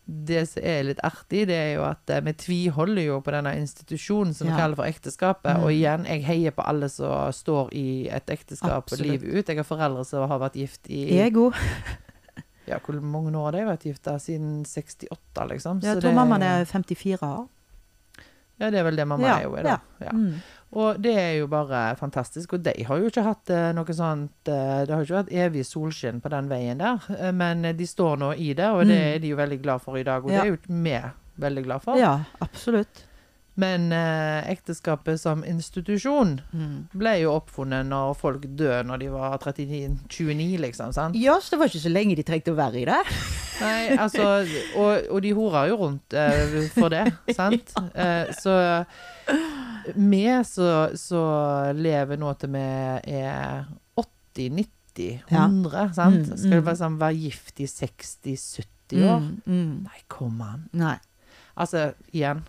det som er litt artig, det er jo at eh, vi tviholder jo på denne institusjonen som vi kaller for ekteskapet. Mm. Og igjen, jeg heier på alle som står i et ekteskap Absolutt. livet ut. Jeg har foreldre som har vært gift i Jeg òg. Ja, hvor mange år har de vært gifta? Siden 68, liksom. Jeg tror det- mammaen er 54 år. Ja, det er vel det mamma Ja, er jo, i, da. Ja. Mm. Og det er jo bare fantastisk. Og de har jo ikke hatt eh, noe sånt eh, Det har jo ikke vært evig solskinn på den veien der, eh, men de står nå i det, og det Mm. er de jo veldig glad for i dag. Og Ja. det er jo vi veldig glad for. Ja, absolutt. Men eh, ekteskapet som institusjon Mm. ble jo oppfunnet når folk døde når de var 39-29, liksom. sant? Ja, så det var ikke så lenge de trengte å være i det. *laughs* Nei, altså Og, og de horer jo rundt eh, for det, *laughs* sant? Eh, så vi som lever nå til vi er 80, 90, Ja. 100, sant? Mm, Skal du være, liksom være gift i 60-70 år? Mm, mm. Nei, kom an. Nei. Altså, igjen.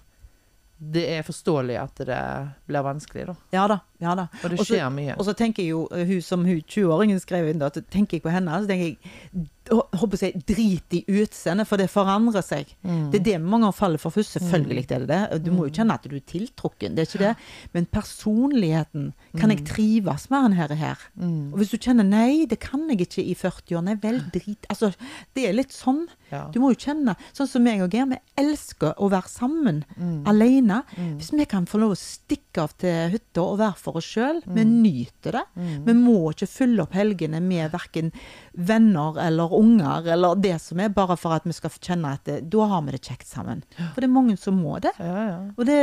Det er forståelig at det blir vanskelig, da. Ja da. Ja da. Og det skjer også, mye. Og så tenker jeg jo, hun som hun 20-åringen skrev inn, da, tenker jeg på henne, så tenker jeg håper jeg, drit i utseendet, for det forandrer seg. Mm. Det er det mange faller for først. Selvfølgelig er det det. Du må jo kjenne at du er tiltrukken, det er ikke det. Men personligheten, kan jeg trives med han her? Og, her? Mm. Og hvis du kjenner nei, det kan jeg ikke i 40-årene, vel, drit Altså, det er litt sånn. Du må jo kjenne, sånn som meg og Geir, vi elsker å være sammen, Mm. alene. Mm. Hvis vi kan få lov å stikke av til hytta og være for oss sjøl, vi nyter det. Mm. Vi må ikke fylle opp helgene med verken venner eller unger eller det som er, bare for at vi skal kjenne at det, da har vi det kjekt sammen. For det er mange som må det. Ja, ja. Og det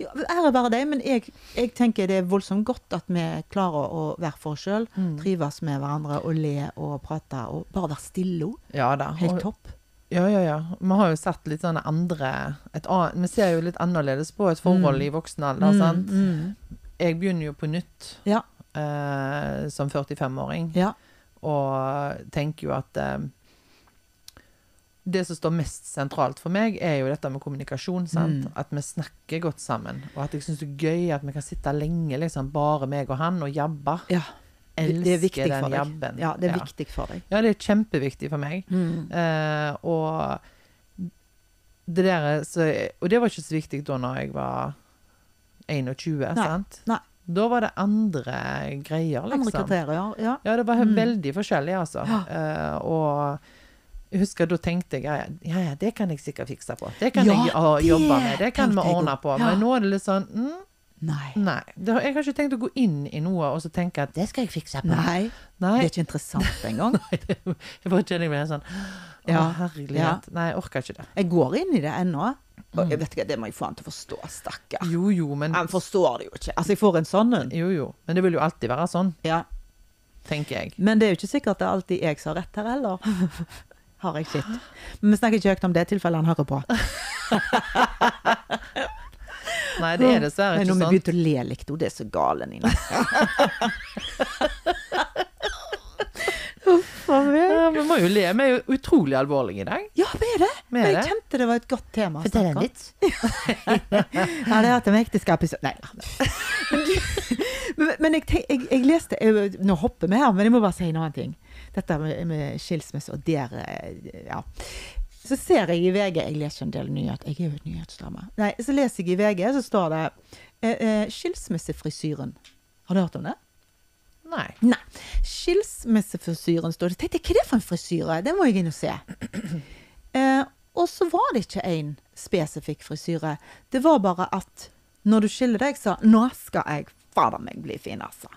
ja, Ære være deg, men jeg, jeg tenker det er voldsomt godt at vi klarer å være for oss sjøl, Mm. trives med hverandre og le og prate og bare være stille òg. ja da. Helt topp. Ja, ja, ja. Vi har jo sett litt sånne andre et annet, Vi ser jo litt annerledes på et forhold Mm. i voksen alder, sant. mm. Jeg begynner jo på nytt Ja. eh, som 45-åring, Ja. Og tenker jo at eh, det som står mest sentralt for meg, er jo dette med kommunikasjon. sant? Mm. At vi snakker godt sammen. Og at jeg syns det er gøy at vi kan sitte lenge, liksom, bare meg og han, og jabbe. ja. Det, Elsker er den jabben. Ja, det er Ja. viktig for deg. Ja, det er kjempeviktig for meg. Mm. Eh, og det der så, Og det var ikke så viktig da når jeg var 21, Nei, sant? nei. Da var det andre greier, Andre liksom. kriterier, ja. Ja, det var Mm. veldig forskjellig, altså. Ja. Uh, og jeg husker da tenkte jeg ja, ja, det kan jeg sikkert fikse på. Det kan jeg å, jobbe med. Det kan vi ordne på. Men nå er det litt sånn mm, Nei. Nei. Det, jeg har ikke tenkt å gå inn i noe og så tenke at det skal jeg fikse på. Nei. Nei. Det er ikke interessant engang. *laughs* Jeg bare kjenner meg sånn Å, Ja, herlighet. ja. Nei, jeg orker ikke det. Jeg går inn i det ennå. Mm. Og jeg vet ikke, Det må jeg få han til å forstå, stakkar. Jo, jo, men Han forstår det jo ikke. Altså, jeg får en sånn en. Jo, jo. Men det vil jo alltid være sånn, Ja. tenker jeg. Men det er jo ikke sikkert det er alltid jeg som har rett her heller. *laughs* Har jeg sitt. Men vi snakker ikke høyt om det tilfellet han hører på. *laughs* Nei, det er dessverre Men ikke når vi sånn. begynte å le litt, og det er så gale, Nina. Ja, vi må jo le. Vi er jo utrolig alvorlige i dag. Ja, vi er det. Vi er Jeg det. kjente det var et godt tema. Fortell en vits. *laughs* Ja, det har hatt en ekteskap i så- Nei da. Men, men, jeg, tenk, jeg, jeg leste jeg, Nå hopper vi her, men jeg må bare si en annen ting. Dette med, med skilsmisse og der eh, Ja. Så ser jeg i VG Jeg leser en del nyheter. Jeg er jo et nyhetsdame. Nei, så leser jeg i VG, så står det eh, eh, 'Skilsmissefrisyren Har du hørt om det? Nei. Nei. Skilsmissefrisyren står det. Tenkte jeg, hva er det for en frisyre? Det må jeg inn og se. *clears throat* Eh, og så var det ikke en spesifikk frisyre. Det var bare at når du skiller deg, så Nå skal jeg fader meg bli fin, altså.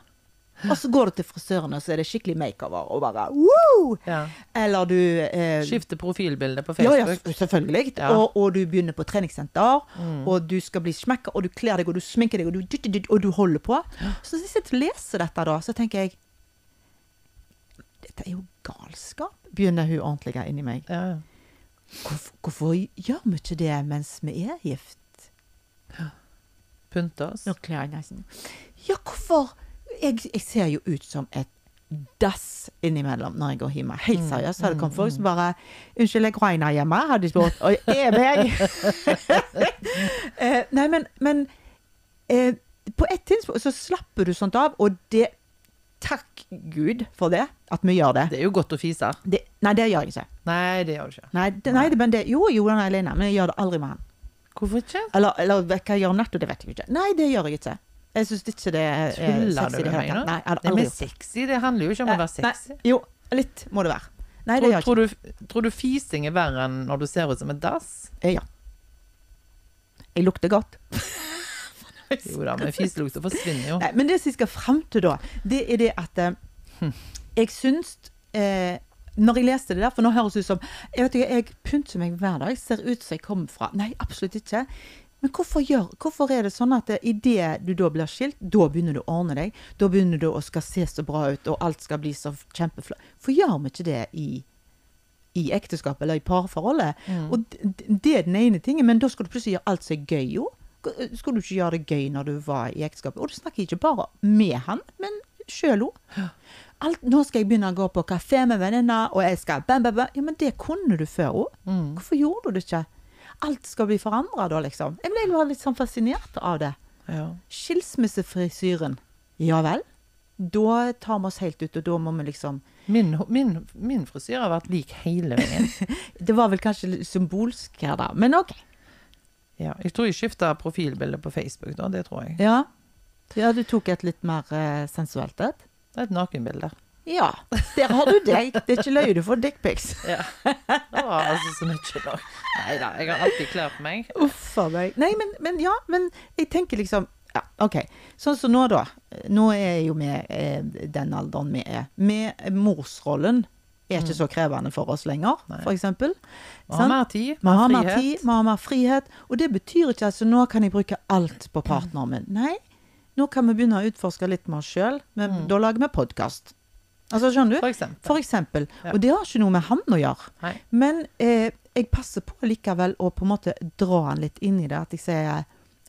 *laughs* Og så går du til frisøren, og så er det skikkelig makeover, og bare woo! Ja. Eller du eh, Skifter profilbilde på ja, ja, selvfølgelig. Ja. Mm. Og, og du begynner på treningssenter, og du skal bli smekka, og du kler deg, og du sminker deg, og du, og du holder på. Så hvis jeg leser dette, da, så tenker jeg Dette er jo galskap, begynner hun ordentlige inni meg. Ja, ja. Hvorfor, hvorfor gjør vi ikke det mens vi er gift? Pynte oss. Nå kler jeg nesten Ja, hvorfor? Jeg, jeg ser jo ut som et dass innimellom når jeg går hjemme. Helt seriøst. Hadde det kommet folk som bare 'Unnskyld, jeg regner hjemme.' Hadde de spurt. Og er meg? *laughs* eh, nei, men, men eh, på et tidspunkt så slapper du sånt av, og det Takk Gud for det, at vi gjør det. Det er jo godt å fise. det nei, det gjør jeg ikke. Nei, det gjør du ikke. Nei, det, nei, det, men det, jo, gjorde det alene, men jeg gjør det aldri med han. Hvorfor ikke? Eller, eller hva jeg gjør nettopp, det vet jeg ikke. Nei, det gjør jeg ikke. Jeg syns ikke det er er Tuller sexy du i det med meg nå? Nei, men Det med gjort sexy, det handler jo ikke om å være Nei, sexy. Jo, litt må det være. Nei, det Tror, ikke. tror, du, tror du fising er verre enn når du ser ut som en dass? Eh, Ja. Jeg lukter godt. *laughs* Jo da, men fiselukta forsvinner jo. Nei, men det som jeg skal frem til da, det er det at eh, jeg syns eh, Når jeg leste det der, for nå høres det ut som Jeg vet ikke, jeg pynter meg hver dag, ser ut som jeg kommer fra Nei, absolutt ikke. Men hvorfor, gjør, hvorfor er det sånn at idet du da blir skilt, da begynner du å ordne deg? Da begynner du å skal se så bra ut, og alt skal bli så kjempeflott. For gjør vi ikke det i, i ekteskapet eller i parforholdet? Og d- d- det er den ene tingen, men da skal du plutselig gjøre alt som er gøy, jo. Skulle du ikke gjøre det gøy når du var i ekteskapet? Og du snakker ikke bare med han, men sjøl òg. Nå skal jeg begynne å gå på kafé med venninner, og jeg skal bam, bam, bam. Ja, men det kunne du før òg. Hvorfor gjorde du det ikke? Alt skal bli forandra da, liksom. Jeg ble bare litt sånn fascinert av det. Ja. Skilsmissefrisyren. Ja vel? Da tar vi oss helt ut, og da må vi liksom Min, min, min frisyr har vært lik hele veien. *laughs* Det var vel kanskje litt symbolsk her, da. Men OK. Ja, jeg tror jeg skifta profilbilde på Facebook, da. Det tror jeg. Ja. Ja, du tok et litt mer eh, sensuelt et? Et nakenbilde. Ja, der har du deg. Det er ikke løye du får dickpics. Ja. *laughs* Var altså så mye da. Nei da, jeg har alltid klær på meg. Uff a meg. Nei, men, men ja, men jeg tenker liksom ja, OK. Sånn som nå, da. Nå er jo vi eh, den alderen vi er. Med morsrollen er ikke så krevende for oss lenger, f.eks. Vi har mer tid, har mer mer tid, frihet. vi har mer frihet. Og det betyr ikke altså nå kan jeg bruke alt på partneren min. Nei, nå kan vi begynne å utforske litt mer sjøl. Mm. da lager vi podkast. Altså, skjønner du? For eksempel. For eksempel. Ja. Og det har ikke noe med han å gjøre. Nei. Men eh, jeg passer på likevel å på en måte dra han litt inn i det. At jeg sier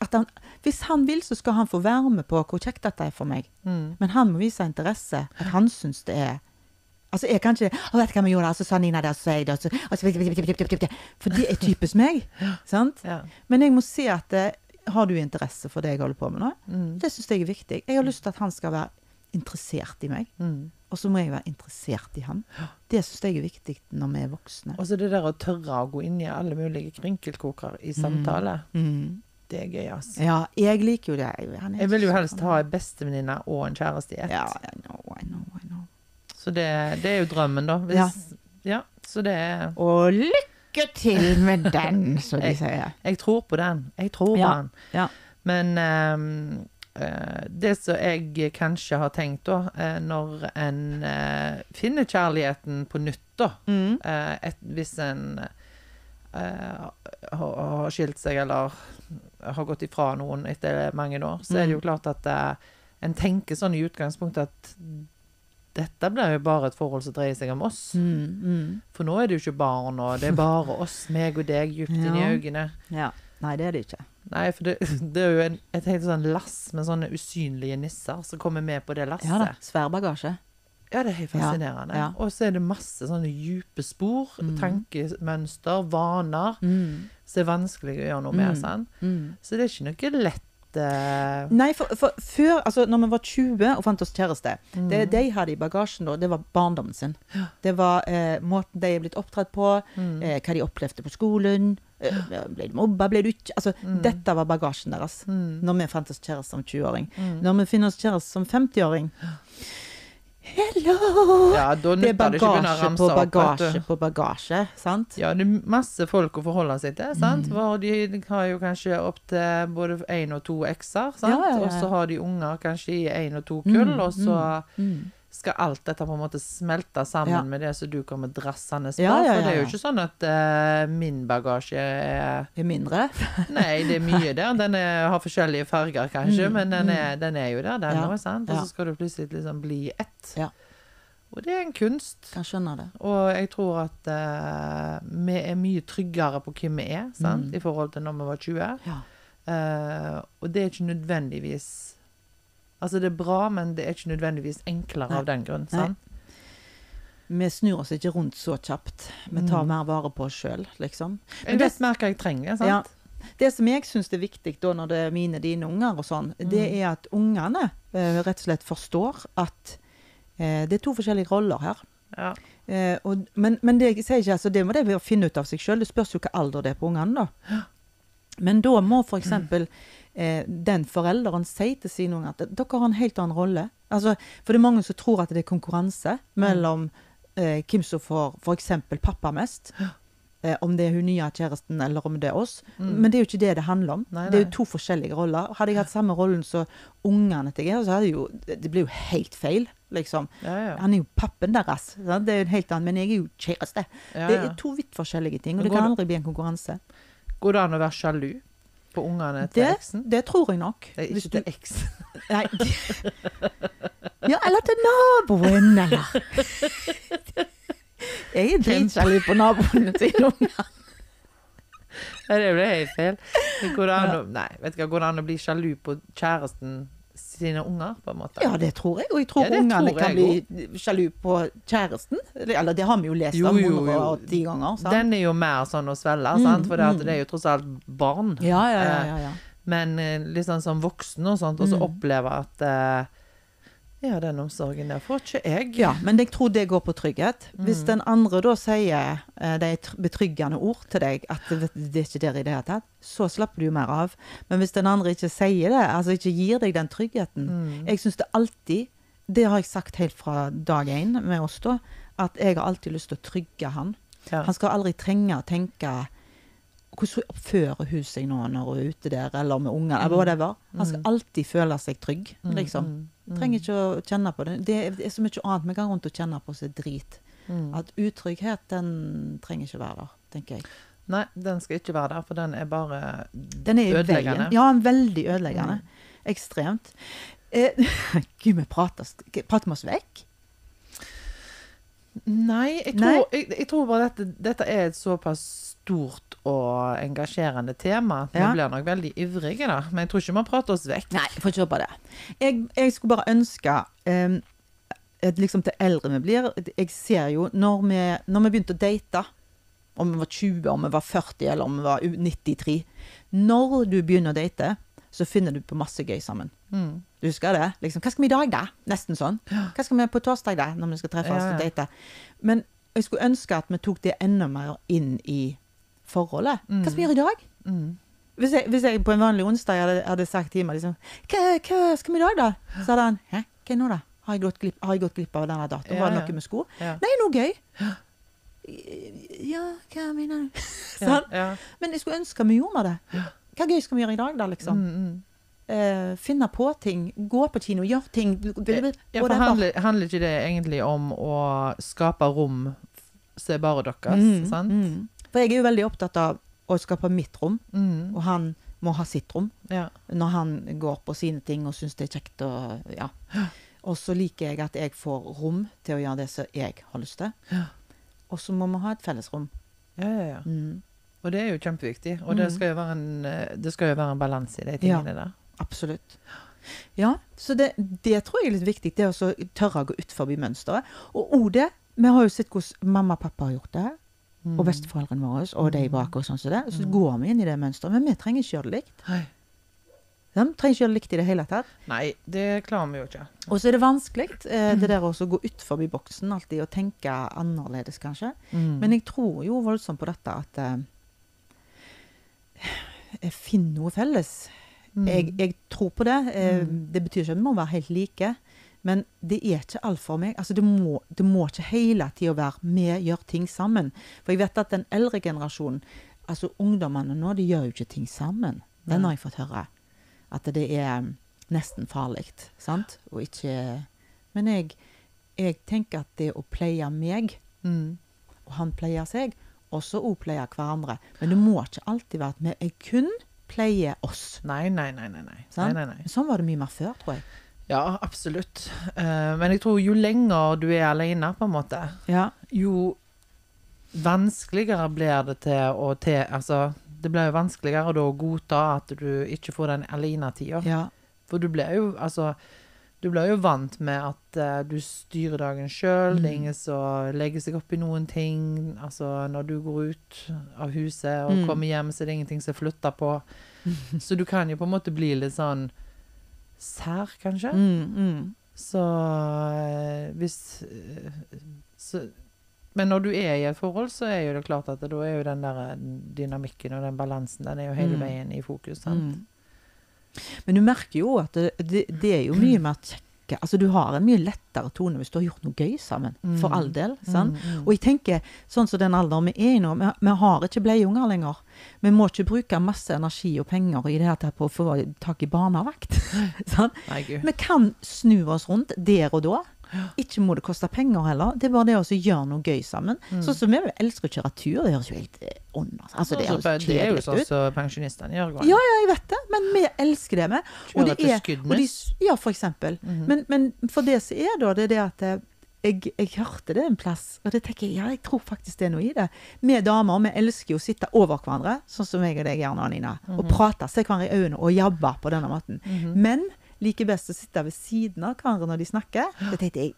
at han, hvis han vil, så skal han få være med på hvor kjekt dette er for meg. Mm. Men han må vise interesse. At han syns det er Altså, jeg kan ikke Å, vet du hva vi gjorde? Så sa Nina det, og så sa jeg det, og så, For det er typisk meg. Sant? Ja. Men jeg må si at eh, Har du interesse for det jeg holder på med nå? Mm. Det syns jeg er viktig. Jeg har lyst til at han skal være interessert i meg. Mm. Og så må jeg være interessert i han. Det syns jeg er viktig når vi er voksne. Og så det der å tørre å gå inn i alle mulige krinkelkoker i samtale. Mm. Det er gøy, ass. Ja, jeg liker jo det. Han Jeg vil jo helst ha ei bestevenninne og en kjæreste i ett. Ja, I know, I know, I know. Så det, det er jo drømmen, da. Hvis, ja. Så det er Og lykke til med den, som de sier. Jeg jeg tror på den. Jeg tror på Ja. den. Ja. Men eh, det som jeg kanskje har tenkt, da, eh, når en eh, finner kjærligheten på nytt, da Mm. eh, et, Hvis en eh, har, skilt seg eller har gått ifra noen etter mange år, så er det jo klart at eh, en tenker sånn i utgangspunktet at dette blir jo bare et forhold som dreier seg om oss. Mm, mm. For nå er det jo ikke barn, og det er bare oss, meg og deg, dypt inn i øynene. Ja. Nei, det er det ikke. Nei, for det, *laughs* det er jo en, et helt sånn lass med sånne usynlige nisser som kommer med på det lasset. Ja Ja, da. Svær bagasje. det er helt Ja, fascinerende. ja. Og så er det masse sånne dype spor, Mm. tankemønster, vaner, Mm. som er vanskelig å gjøre noe med. Mm. sant? Mm. Så det er ikke noe lett eh, Nei, for, for før, altså når vi var 20 og fant oss kjæreste, Mm. det de hadde i bagasjen da, det var barndommen sin. Det var eh, måten de er blitt oppdratt på, Mm. eh, hva de opplevde på skolen. Eh, ble de mobba, ble du ikke Altså, Mm. dette var bagasjen deres når vi fant oss kjæreste som 20-åring. Mm. Når vi finner oss kjæreste som 50-åring Hello! Ja, det er bagasje på bagasje på bagasje, sant? Ja, det er masse folk å forholde seg til, Mm. sant? For de har jo kanskje opptil både én og to ekser, sant? Ja, ja, ja. Og så har de unger kanskje i én og to kull, Mm, og så Mm. Skal alt dette på en måte smelte sammen Ja. med det som du kommer drassende på. Ja, ja, For det er jo ikke sånn at uh, min bagasje er Er mindre. *laughs* Nei, det er mye der. Den er, har forskjellige farger, kanskje, Mm, men den mm. er, den er jo der, den òg, sant? Og så skal du plutselig liksom bli ett. Ja. Og det er en kunst. Jeg skjønner det. Og jeg tror at uh, vi er mye tryggere på hvem vi er, sant? Mm. i forhold til når vi var 20. Ja. Eh, og det er ikke nødvendigvis Altså, det er bra, men det er ikke nødvendigvis enklere Nei. av den grunn. Nei. sant? Vi snur oss ikke rundt så kjapt. Vi tar Mm. mer vare på oss sjøl, liksom. Men det mer hva jeg trenger, sant? Ja. Det som jeg syns er viktig da når det er mine, dine unger og sånn, det Mm. er at ungene eh, rett og slett forstår at eh, det er to forskjellige roller her. Ja. Eh, og, men, men det sier ikke, altså, det må de finne ut av seg sjøl. Det spørs jo hva alder det er på ungene, da. Men da må f.eks. Eh, den forelderen sier til sine unger at dere har en helt annen rolle. Altså, for det er mange som tror at det er konkurranse mellom eh, hvem som får f.eks. pappa mest. Eh, om det er hun nye kjæresten eller om det er oss. Mm. Men det er jo ikke det det handler om. Nei, Det er jo to forskjellige roller. Hadde jeg hatt samme rollen som ungene til Geir, så hadde jo Det det blir jo helt feil, liksom. Ja, ja. Han er jo pappen deres. sant? Det er jo en helt annen, men jeg er jo kjæreste. ja, Det er to vidt forskjellige ting, og det kan aldri bli en konkurranse. Går det an å være sjalu på ungene til Det, eksen? det tror jeg nok. Det er ikke du- til eksen. *laughs* Nei. Ja, eller til naboen, eller *laughs* Jeg er dritsjalu på naboene sine *laughs* unger. Det ble helt feil. Går det an å, nei, vet du går det an å bli sjalu på kjæresten sine unger, på en måte? Ja, det tror jeg. Og jeg tror Ja, ungene tror kan jeg bli sjalu på kjæresten. Eller det har vi jo lest Jo, om jo, jo. 110 ganger. Sant? Den er jo mer sånn å svelge, Mm, sant? for det, mm. det er jo tross alt barn. Ja, ja, ja. ja, ja. Men eh, litt sånn som voksen og sånt, og så Mm. oppleve at eh, Ja, den omsorgen der får ikke jeg. Ja, men jeg tror det går på trygghet. Hvis Mm. den andre da sier det de tr- betryggende ord til deg, at det, det er ikke der i det hele tatt, så slapper du mer av. Men hvis den andre ikke sier det, altså ikke gir deg den tryggheten Mm. Jeg syns det alltid Det har jeg sagt helt fra dag én med oss, da. At jeg har alltid lyst til å trygge han. Ja. Han skal aldri trenge å tenke hvordan oppfører hun seg nå når hun er ute der, eller med unger, eller whatever. Han skal Mm. alltid føle seg trygg, Mm, liksom. mm, mm, Trenger ikke å kjenne på det. Det er, så mye annet vi kan rundt og kjenne på som er drit. mm. At utrygghet, den trenger ikke være der, tenker jeg. Nei, den skal ikke være der, for den er bare Den er ødeleggende. veien. Ja, veldig ødeleggende. Mm. Ekstremt. Eh, *laughs* Gud, vi prater, prater vi oss vekk? Nei, jeg tror, Nei? Jeg, jeg tror bare dette, dette er et såpass stort og engasjerende tema. Vi Ja. blir nok veldig ivrige, da. Men jeg tror ikke vi prater oss vekk. Nei, får ikke håpe det. Jeg, jeg skulle bare ønske um, at liksom til eldre vi blir Jeg ser jo når vi, når vi begynte å date, om vi var 20, om vi var 40 eller om vi var 93 Når du begynner å date, så finner du på masse gøy sammen. Mm. Du husker det? Liksom, hva skal vi i dag, da? Nesten sånn. Hva skal vi på torsdag, da? Når vi skal treffes Ja, ja. og date. Men jeg skulle ønske at vi tok det enda mer inn i forholdet. Hva skal vi gjøre i dag? Mm. Hvis jeg, hvis jeg på en vanlig onsdag hadde, hadde sagt til meg liksom, hva, hva skal vi i dag, da? Så hadde han Hæ, hva nå, da? Har jeg gått glipp, har jeg gått glipp av denne datoen? Ja, Var det ja. noe sko? skulle? Ja. Nei, noe gøy. Ja, hva mener du? *laughs* Sånn. ja. Men jeg skulle ønske vi gjorde det. Hva gøy skal vi gjøre i dag, da, liksom? Mm, mm. Uh, finne på ting. Gå på kino, gjøre ting. Ja, for handler, handler ikke det egentlig om å skape rom er bare deres? Mm, sant? For jeg er jo veldig opptatt av å skape mitt rom, Mm. og han må ha sitt rom. Ja. når han går på sine ting og syns det er kjekt. Og, ja. og så liker jeg at jeg får rom til å gjøre det som jeg har lyst til. Ja. Og så må vi ha et fellesrom. Ja, ja, ja. Mm, Og det er jo kjempeviktig. Og det Mm. skal jo være en, eh, det skal jo være en balanse i de tingene der. absolutt. Ja, så det, det tror jeg er litt viktig. Det å tørre å gå ut forbi mønsteret. Og òg det Vi har jo sett hvordan mamma og pappa har gjort det. Mm. Og besteforeldrene våre, og de bak oss. sånn som det. Så går vi inn i det mønsteret. Men vi trenger ikke gjøre det likt. De trenger ikke gjøre det likt i det hele tatt. Nei, det klarer vi jo ikke. Og så er det vanskelig, eh, det der å gå utenfor boksen, alltid og tenke annerledes, kanskje. Mm. Men jeg tror jo voldsomt på dette at eh, jeg finner noe felles. Mm. Jeg, jeg tror på det. Eh, Mm. Det betyr ikke at vi må være helt like. Men det er ikke alt for meg. Altså, det, må, det må ikke hele tida være vi gjør ting sammen. For jeg vet at den eldre generasjonen, altså ungdommene nå, de gjør jo ikke ting sammen. Den har jeg fått høre. At det er mm, nesten farlig. Sant? Og ikke Men jeg, jeg tenker at det å pleie meg, Mm. og han pleier seg, også òg pleie hverandre. Men det må ikke alltid være at vi er kun pleier oss. Nei, nei, nei. nei, nei. nei, nei, nei. Sånn var det mye mer før, tror jeg. Ja, absolutt. Eh, men jeg tror jo lenger du er alene, på en måte, Ja. jo vanskeligere blir det til å til Altså, det blir jo vanskeligere da å godta at du ikke får den alenetida. ja. For du blir jo altså du blir jo vant med at uh, du styrer dagen sjøl. Det er Mm. ingen som legger seg opp i noen ting. Altså, når du går ut av huset og Mm. kommer hjem, så er det ingenting som flytter på. *laughs* Så du kan jo på en måte bli litt sånn sær, kanskje. Mm, mm. Så eh, hvis eh, så, Men når du er i et forhold, så er jo det klart at da er jo den der eh, dynamikken og den balansen, den er jo hele Mm. veien i fokus. Sant? Mm. Men du merker jo at det, det, det er jo mye mer kjekke Altså, du har en mye lettere tone hvis du har gjort noe gøy sammen. For Mm. all del. sant? Mm, mm. Og jeg tenker, sånn som den alderen vi er i nå, vi, vi har ikke bleieunger lenger. Vi må ikke bruke masse energi og penger i det her på å få tak i barnevakt. sånn? *laughs* Nei. Vi kan snu oss rundt der og da. Ikke må det koste penger heller. Det er bare det å gjøre noe gøy sammen. Mm. Sånn som vi elsker å kjøre tur. Det høres jo helt eh, ånd altså, det Altså, det er jo sånn som pensjonistene gjør. Ja, ja, jeg vet det, men vi elsker det. med. Og det er- og de, ja, for eksempel. Mhm. Men, men for det som er da, det er det at eh, jeg, jeg hørte det en plass, og det tenker jeg, ja, jeg tror faktisk det er noe i det. Vi damer, vi elsker jo å sitte over hverandre, sånn som jeg og deg gjør nå, Nina, og Mhm. prate, se hverandre i øynene og jabbe på denne måten. -hmm. Men liker best å sitte ved siden av hverandre når de snakker. Da tenkte jeg,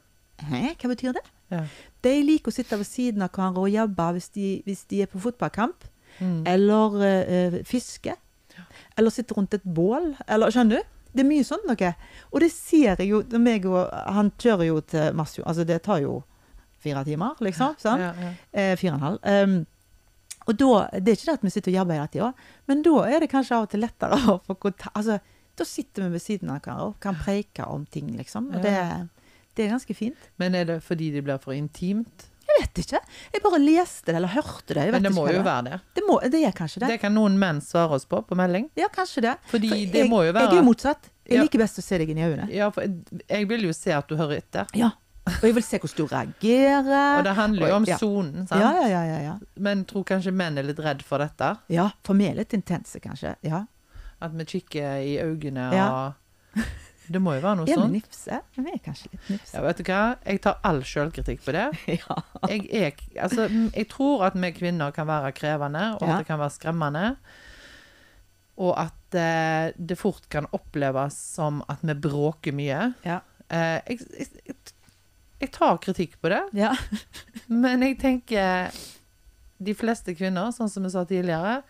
hæ, hva betyr det? Ja. De liker å sitte ved siden av hverandre og jabbe hvis de, hvis de er på fotballkamp, Mm. eller eh, fiske, eller sitte rundt et bål, eller skjønner du? Det er mye sånt noe. Og det ser jeg jo meg og Han kjører jo til Masjo, altså det tar jo fire timer, liksom. sant? Ja, ja. Eh, fire og en halv. Um, og da, Det er ikke det at vi sitter og jobber hele tida, men da er det kanskje av og til lettere *laughs* å få kontakt altså, Da sitter vi ved siden av hverandre og kan preike om ting, liksom. Og det, det er ganske fint. Men er det fordi det blir for intimt? Jeg vet ikke. Jeg bare leste det, eller hørte det. Men det må jo det være det. Det, må, det er kanskje det. Det kan noen menn svare oss på på melding. Ja, kanskje det. Fordi For det jeg, må jo være Jeg er jo motsatt. Jeg liker best å se deg inn i øynene. Ja, for jeg, jeg vil jo se at du hører etter. Ja. Og jeg vil se hvordan du reagerer. Og det handler jo om om ja. sant? Ja, ja, ja, ja, ja. Men tror kanskje menn er litt redd for dette? ja, for vi er litt intense, kanskje. Ja. At vi kikker i øynene Ja. og Det må jo være noe vi sånt. nifse? Vi er kanskje litt nifse. Ja, vet du hva? Jeg tar all sjølkritikk på det. *laughs* Ja. Jeg, er, altså, jeg tror at vi kvinner kan være krevende, og Ja. at det kan være skremmende. Og at eh, det fort kan oppleves som at vi bråker mye. Ja. Eh, jeg, jeg, jeg tar kritikk på det, ja. *laughs* men jeg tenker de fleste kvinner, sånn som vi sa tidligere,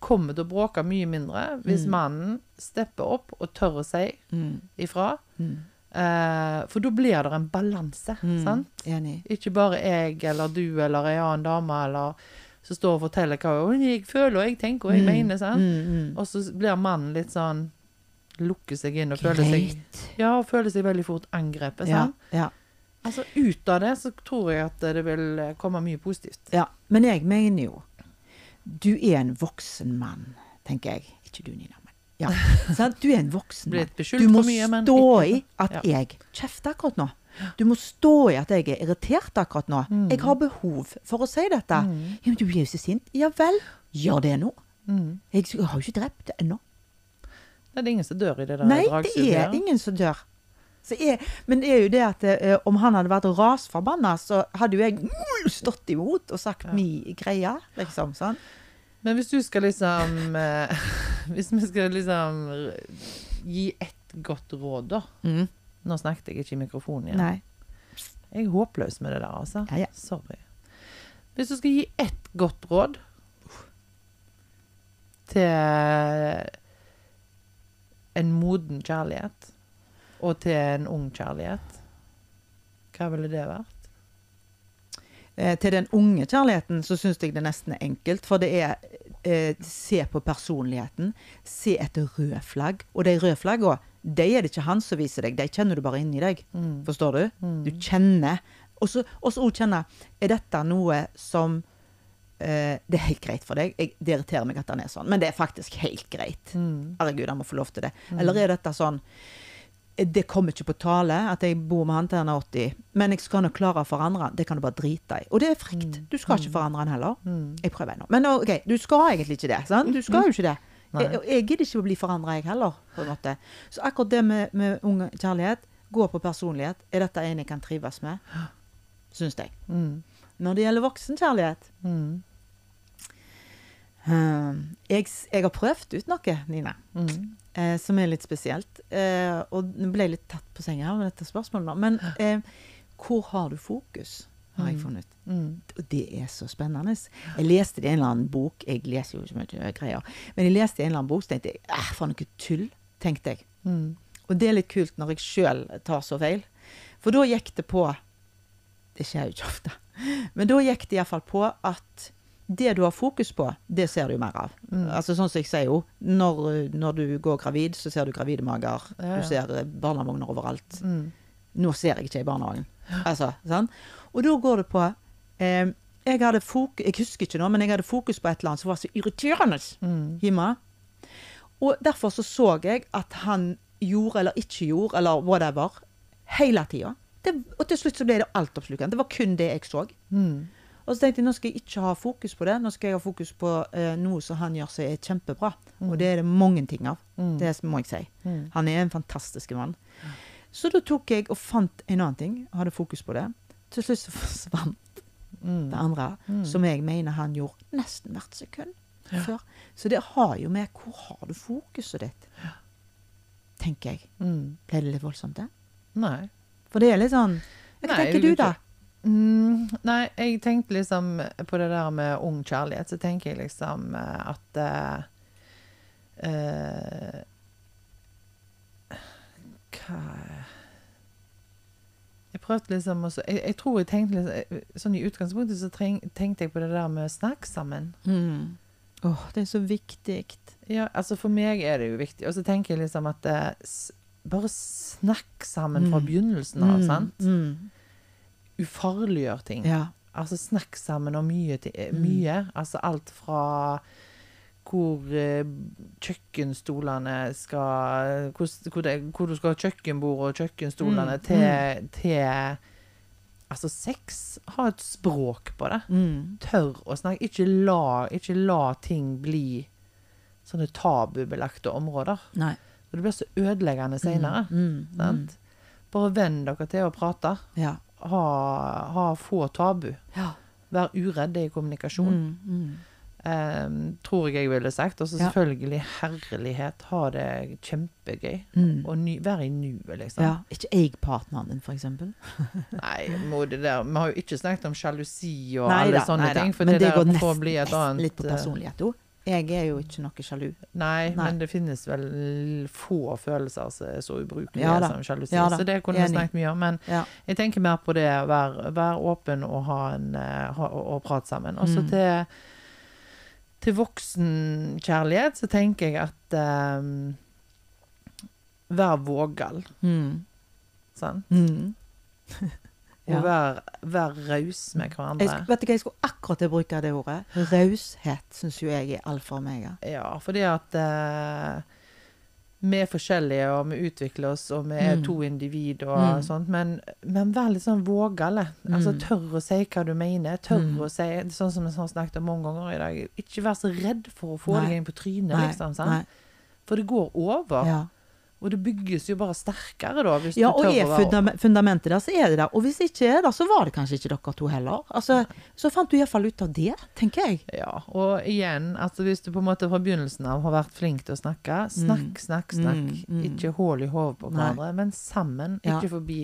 kommer til å bråke mye mindre hvis Mm. mannen stepper opp og tør å si Mm. ifra. Mm. Eh, for da blir det en balanse, Mm. sant? Enig. Ikke bare jeg eller du eller ei annen dame eller som står og forteller hva jeg føler og jeg tenker og jeg mener. sant? Og så blir mannen litt sånn Lukker seg inn og føler seg Ja, og føler seg veldig fort angrepet. Ja, sant? ja, Altså ut av det så tror jeg at det vil komme mye positivt. ja. Men jeg mener jo Du er en voksen mann, tenker jeg. Ikke du, Nina. Men. Ja. *laughs* Du er en voksen mann. Du må mye, stå i at jeg kjefter akkurat nå. Du må stå i at jeg er irritert akkurat nå. Mm. Jeg har behov for å si dette. Mm. Ja, men du blir jo så sint. Ja vel, gjør det nå. Mm. Jeg har jo ikke drept ennå. Det er ingen som dør i det der Nei, det er ingen som dør. Så jeg, men det er jo det at eh, om han hadde vært rasforbanna, så hadde jo jeg mm, stått imot og sagt Ja. mi greie, liksom. sånn. Men hvis du skal liksom eh, *laughs* Hvis vi skal liksom gi ett godt råd, da. Nå snakket jeg ikke i mikrofonen igjen. Nei. Jeg er håpløs med det der, altså. Ja, ja. Sorry. Hvis du skal gi ett godt råd til en moden kjærlighet, og til en ung kjærlighet, hva ville det vært? Eh, til den unge kjærligheten så syns jeg det nesten er enkelt. For det er eh, Se på personligheten. Se etter røde flagg. Og de røde flaggene, de er det ikke han som viser deg, de kjenner du bare inni deg. Mm. Forstår du? Du kjenner. Og så òg kjenne Er dette noe som eh, Det er helt greit for deg. Jeg, det irriterer meg at han er sånn, men det er faktisk helt greit. Mm. Herregud, han må få lov til det. Eller er dette sånn det kommer ikke på tale at jeg bor med han til han er 80, men jeg skal nok klare å forandre han. Det kan du bare drite i. Og det er frykt. Du skal ikke forandre han heller. Mm. Jeg prøver ennå. Men OK, du skal egentlig ikke det. sant? Du skal jo ikke det. Jeg, jeg gidder ikke å bli forandra, jeg heller. på en måte. Så akkurat det med, med ung kjærlighet, gå på personlighet, er dette en jeg kan trives med? Syns jeg. Mm. Når det gjelder voksenkjærlighet Mm. Eh, jeg, jeg har prøvd ut noe, Nina, Mm. eh, som er litt spesielt. Eh, og nå ble jeg litt tatt på senga med dette spørsmålet, nå. Men eh, hvor har du fokus? Har jeg funnet ut. Mm. Og det er så spennende. Jeg leste det i en eller annen bok. Jeg leser jo ikke mye greier. Men jeg leste i en eller annen bok, så tenkte jeg for noe tull, tenkte jeg. Mm. Og det er litt kult når jeg sjøl tar så feil. For da gikk det på Det skjer jo ikke ofte. Men da gikk det iallfall på at det du har fokus på, det ser du mer av. Mm. Altså sånn som jeg sier jo, når, når du går gravid, så ser du gravide mager. Ja, ja. Du ser eh, barnevogner overalt. Mm. Nå ser jeg ikke i barnehagen. Altså, sånn. Og da går det på eh, jeg, hadde fokus, jeg husker ikke nå, men jeg hadde fokus på et eller annet som var så irriterende Mm. hjemme. Og derfor så så jeg at han gjorde eller ikke gjorde, eller whatever, hele tida. Og til slutt så ble det altoppslukende. Det var kun det jeg så. Mm. Og så tenkte jeg nå skal jeg ikke ha fokus på det. Nå skal jeg ha fokus på eh, noe som han gjør som er kjempebra. Og det er det mange ting av. Mm. Det må jeg si. Mm. Han er en fantastisk mann. Så da tok jeg og fant en annen ting, hadde fokus på det. Til slutt så *laughs* forsvant Mm. det andre, Mm. som jeg mener han gjorde nesten hvert sekund Ja. før. Så det har jo med hvor har du fokuset ditt, tenker jeg. Mm. Ble det litt voldsomt, det? Nei. For det er litt sånn Hva tenker du, da? Mm, nei, jeg tenkte liksom på det der med ung kjærlighet, så tenker jeg liksom eh, at uh, uh, Hva Jeg prøvde liksom også jeg, jeg tror jeg tenkte liksom Sånn i utgangspunktet så treng, tenkte jeg på det der med å snakke sammen. Mm. Åh, det er så viktig. Ja, altså for meg er det jo viktig. Og så tenker jeg liksom at det, bare snakk sammen fra Mm. begynnelsen av, sant? Mm. Ufarliggjør ting. Ja. Altså snakk sammen om mye. eh, Mm. Altså alt fra hvor eh, kjøkkenstolene skal hvor, hvor, det, hvor du skal ha kjøkkenbord og kjøkkenstolene Mm, til, til Altså sex. Ha et språk på det. Mm. Tør å snakke. Ikke la, ikke la ting bli sånne tabubelagte områder. Nei. Det blir så ødeleggende seinere. Mm. Mm. Bare venn dere til å prate. Ja. Ha, ha få tabu. ja. Vær uredd i kommunikasjon. Mm. Mm. eh, tror jeg jeg ville sagt. Og så Ja. selvfølgelig herlighet. Ha det kjempegøy. Mm. Og ny, være i nuet, liksom. Ja. Ikke jeg partneren din, eksempel. *laughs* Nei, vi har jo ikke snakket om sjalusi og Nei alle da, sånne nei ting. For det, det der får nesten- bli et annet Litt på eh, personlighet, jo. Jeg er jo ikke noe sjalu. Nei, Nei. men det finnes vel få følelser som er så ubrukelige Ja som sjalusi. Ja. Så det kunne vi snakket mye om. Men Ja. jeg tenker mer på det. Vær, vær åpen og, ha en, eh, ha, og, prate sammen. Og så Mm. til, til voksenkjærlighet så tenker jeg at um, Vær vågal, Mm. sant? Mm. *laughs* Og være, vær, vær raus med hverandre. Jeg, vet du hva, jeg skulle akkurat til å bruke det ordet. Raushet syns jo jeg er alfa og omega. Ja, fordi at eh, vi er forskjellige, og vi utvikler oss, og vi er Mm. to individ og Mm. sånt, men, men vær litt sånn vågale. Altså Mm. tør å si hva du mener. Tør Mm. å si sånn som vi har snakket om mange ganger i dag. Ikke vær så redd for å få Nei. deg inn på trynet, liksom. Sant? For det går over. Ja. Og det bygges jo bare sterkere da, hvis ja, du og tør er å være fundam fundamentet der, så er det der. Og hvis ikke er det, så var det kanskje ikke dere to heller. Altså, så fant du iallfall ut av det, tenker jeg. Ja, og igjen, altså hvis du på en måte fra begynnelsen av har vært flink til å snakke, snakk, snakk, snakk. Mm, mm. Ikke hull i hodet på hverandre, men sammen, Ja. ikke forbi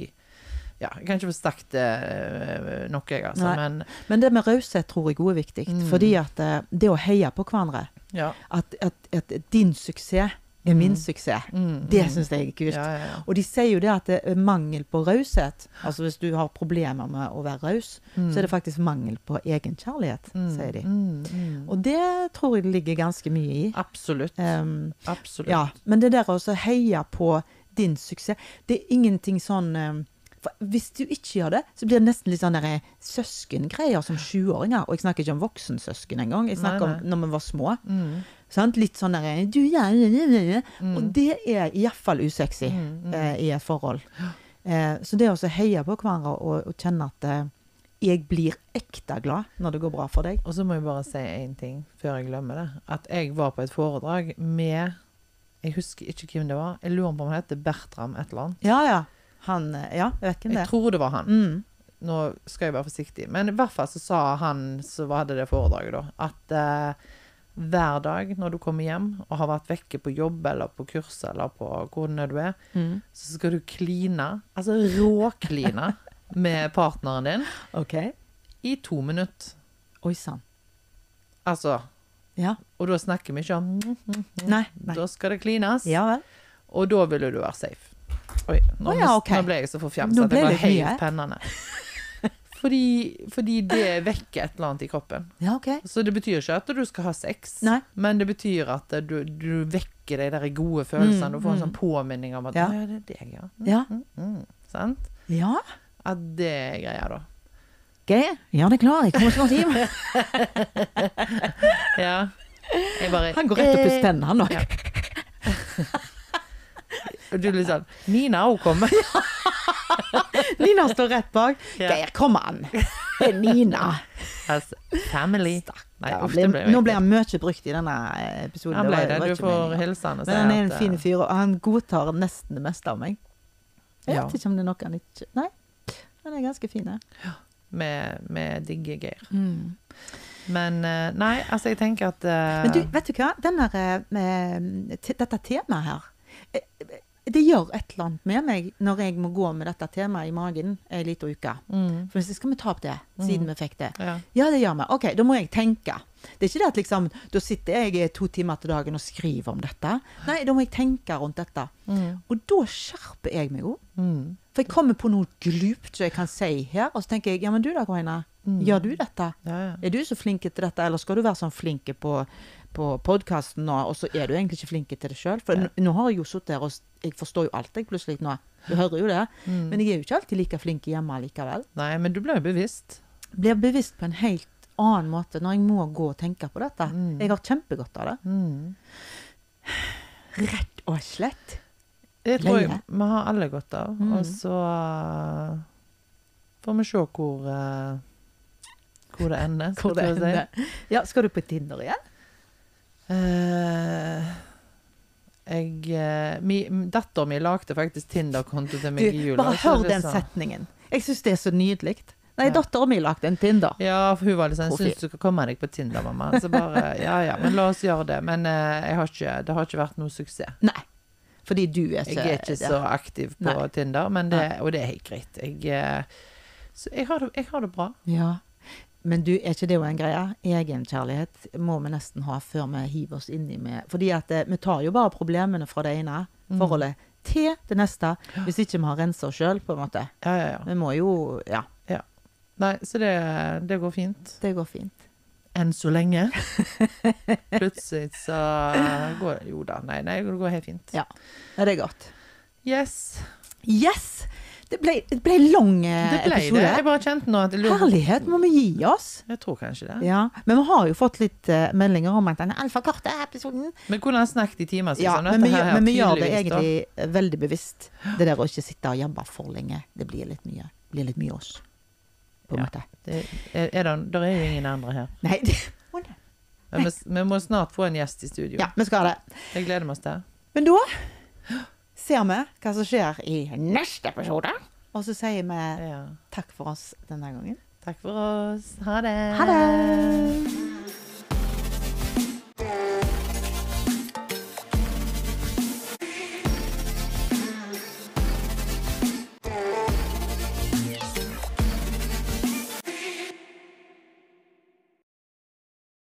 Ja, jeg kan ikke få sagt det eh, nok, jeg, altså, men Men det med raushet tror jeg òg er viktig. Mm. Fordi at eh, det å heie på hverandre ja. at, at, at din suksess er min suksess. Mm, Det mm. syns jeg er kult. Ja, ja, ja. Og de sier jo det at det er mangel på raushet. Altså hvis du har problemer med å være raus, så er det faktisk mangel på egenkjærlighet, Mm, sier de. Mm, mm. Og det tror jeg det ligger ganske mye i. Absolutt. Um, Absolutt. ja, men det der å heie på din suksess, det er ingenting sånn um, for Hvis du ikke gjør det, så blir det nesten litt sånn eh, søskengreier som sjuåringer. Og jeg snakker ikke om voksensøsken engang, jeg snakker Nei, om når vi var små. Mm, Sant? Litt sånn der du, ja, ja, ja. Mm. Og det er iallfall usexy Mm, mm. eh, i et forhold. Eh, så det å heie på hverandre og, og kjenne at eh, jeg blir ekte glad når det går bra for deg. Og så må jeg bare si én ting før jeg glemmer det. At jeg var på et foredrag med Jeg husker ikke hvem det var. Jeg lurer på om han heter Bertram et eller annet. Ja, ja. Han eh, Ja, jeg vet ikke det Jeg tror det var han. Mm. Nå skal jeg være forsiktig. Men i hvert fall så sa han som hadde det foredraget, da, at eh, hver dag når du kommer hjem og har vært vekke på jobb eller på kurs eller på hvor det du er, Mm. så skal du kline, altså råkline, med partneren din okay. i to minutter. Oi sann. Altså Ja. Og da snakker vi ikke om mm, mm, mm. Nei. nei. Da skal det klines. Ja. Og da ville du være safe. Oi, nå, oh, ja, okay. nå ble jeg så forfjamsa at jeg Det var helt pennende. Fordi, fordi det vekker et eller annet i kroppen. Ja, okay. Så det betyr ikke at du skal ha sex, Nei. men det betyr at du, du vekker de der gode følelsene. Mm, du får en mm. sånn påminning om at Ja. «Å, ja, det er deg, ja. Mm, Ja. Mm, sant? Ja. At det er greia, da. Geir, gjør er klar, jeg kommer snart hjem. *laughs* Ja. Bare Han går rett og i pusser tennene, han òg. Ja. Og *laughs* du litt sånn Mina òg kommer. *laughs* Nina står rett bak. *laughs* Ja. Geir, kom an. Det er Nina. Altså, family. Nei, ble, nå ble han mye brukt i denne episoden. Han ble det. det. Du får hilse han og si Men han er en at, fin eh, fyr, og han godtar nesten det meste av meg. Jeg Ja. vet ikke om det er noe han ikke Nei, han er ganske fin. jeg. med, med digge Geir. Mm. Men eh, nei, altså jeg tenker at uh... Men du, vet du hva? Denne, eh, med, dette temaet her eh, Det gjør et eller annet med meg når jeg må gå med dette temaet i magen ei lita uke. mm, For så skal vi ta opp det, siden vi fikk det. ja. Ja, det gjør vi. Ok, da må jeg tenke. Det er ikke det at liksom, da sitter jeg to timer til dagen og skriver om dette. Nei, da må jeg tenke rundt dette. Mm, Og da skjerper jeg meg jo. mm, For jeg kommer på noe glupt som jeg kan si her, og så tenker jeg ja, men du da, Karoline. Mm. Gjør du dette? ja, ja. Er du så flink til dette, eller skal du være sånn flink på, på podkasten nå, og så er du egentlig ikke flink til det sjøl? For Ja. nå har jeg jo sittet her og jeg forstår jo alt, jeg plutselig nå. Du hører jo det. Mm. Men jeg er jo ikke alltid like flink hjemme likevel. Nei, men du ble jo bevisst. Blir bevisst på en helt annen måte når jeg må gå og tenke på dette. Mm. Jeg har kjempegodt av det. Mm. Rett og slett. Det tror jeg vi har alle godt av. Mm. Og så eh, får vi se hvor eh, hvor det ender. Hvor det ender. si. Ja, skal du på Tinder igjen? Eh, jeg uh, Dattera mi lagde faktisk Tinder-konto til Du, meg i jula. bare hør den så. setningen. Jeg syns det er så nydelig. Nei, Ja. dattera mi lagde en Tinder. Ja, for hun var sånn Profil. 'Syns du skal komme deg på Tinder, mamma?' Så bare Ja ja, men la oss gjøre det. Men uh, jeg har ikke, det har ikke vært noe suksess. Nei. Fordi du er så Jeg er ikke så aktiv på Nei. Tinder, men det, og det er helt greit. Jeg, eh, så jeg har, det, jeg har det bra. Ja. Men du, er ikke det jo en greie? Egenkjærlighet må vi nesten ha før vi hiver oss inn i med Fordi at eh, vi tar jo bare problemene fra det ene Mm. forholdet til det neste, hvis ikke vi har rensa oss sjøl, på en måte. Ja, ja, ja. Vi må jo Ja, Nei, så det, det går fint. det går fint. Enn så lenge. *laughs* Plutselig så går Jo da, nei, nei, det går helt fint. Ja. Ja, det er godt. Yes. Yes! Det ble, det ble lang episode. Det ble det. Jeg bare kjente nå at det Herlighet må vi gi oss. Jeg tror kanskje det. Ja, Men vi har jo fått litt uh, meldinger om at den altfor kort, episoden. Kunne ha snakket i timer Ja, sånn. men vi, her men vi gjør det egentlig da. eh, veldig bevisst. Det der å ikke sitte og jobbe for lenge. Det blir litt mye. Det blir litt mye oss, på en Ja. måte. Det er, er det, der er jo ingen andre her. Nei, det, må det. Men vi, vi må snart få en gjest i studio. ja, vi skal det. Det gleder oss til. Men da ser vi hva som skjer i neste episode. Og så sier vi Ja. takk for oss denne gangen. Takk for oss. Ha det. Ha det!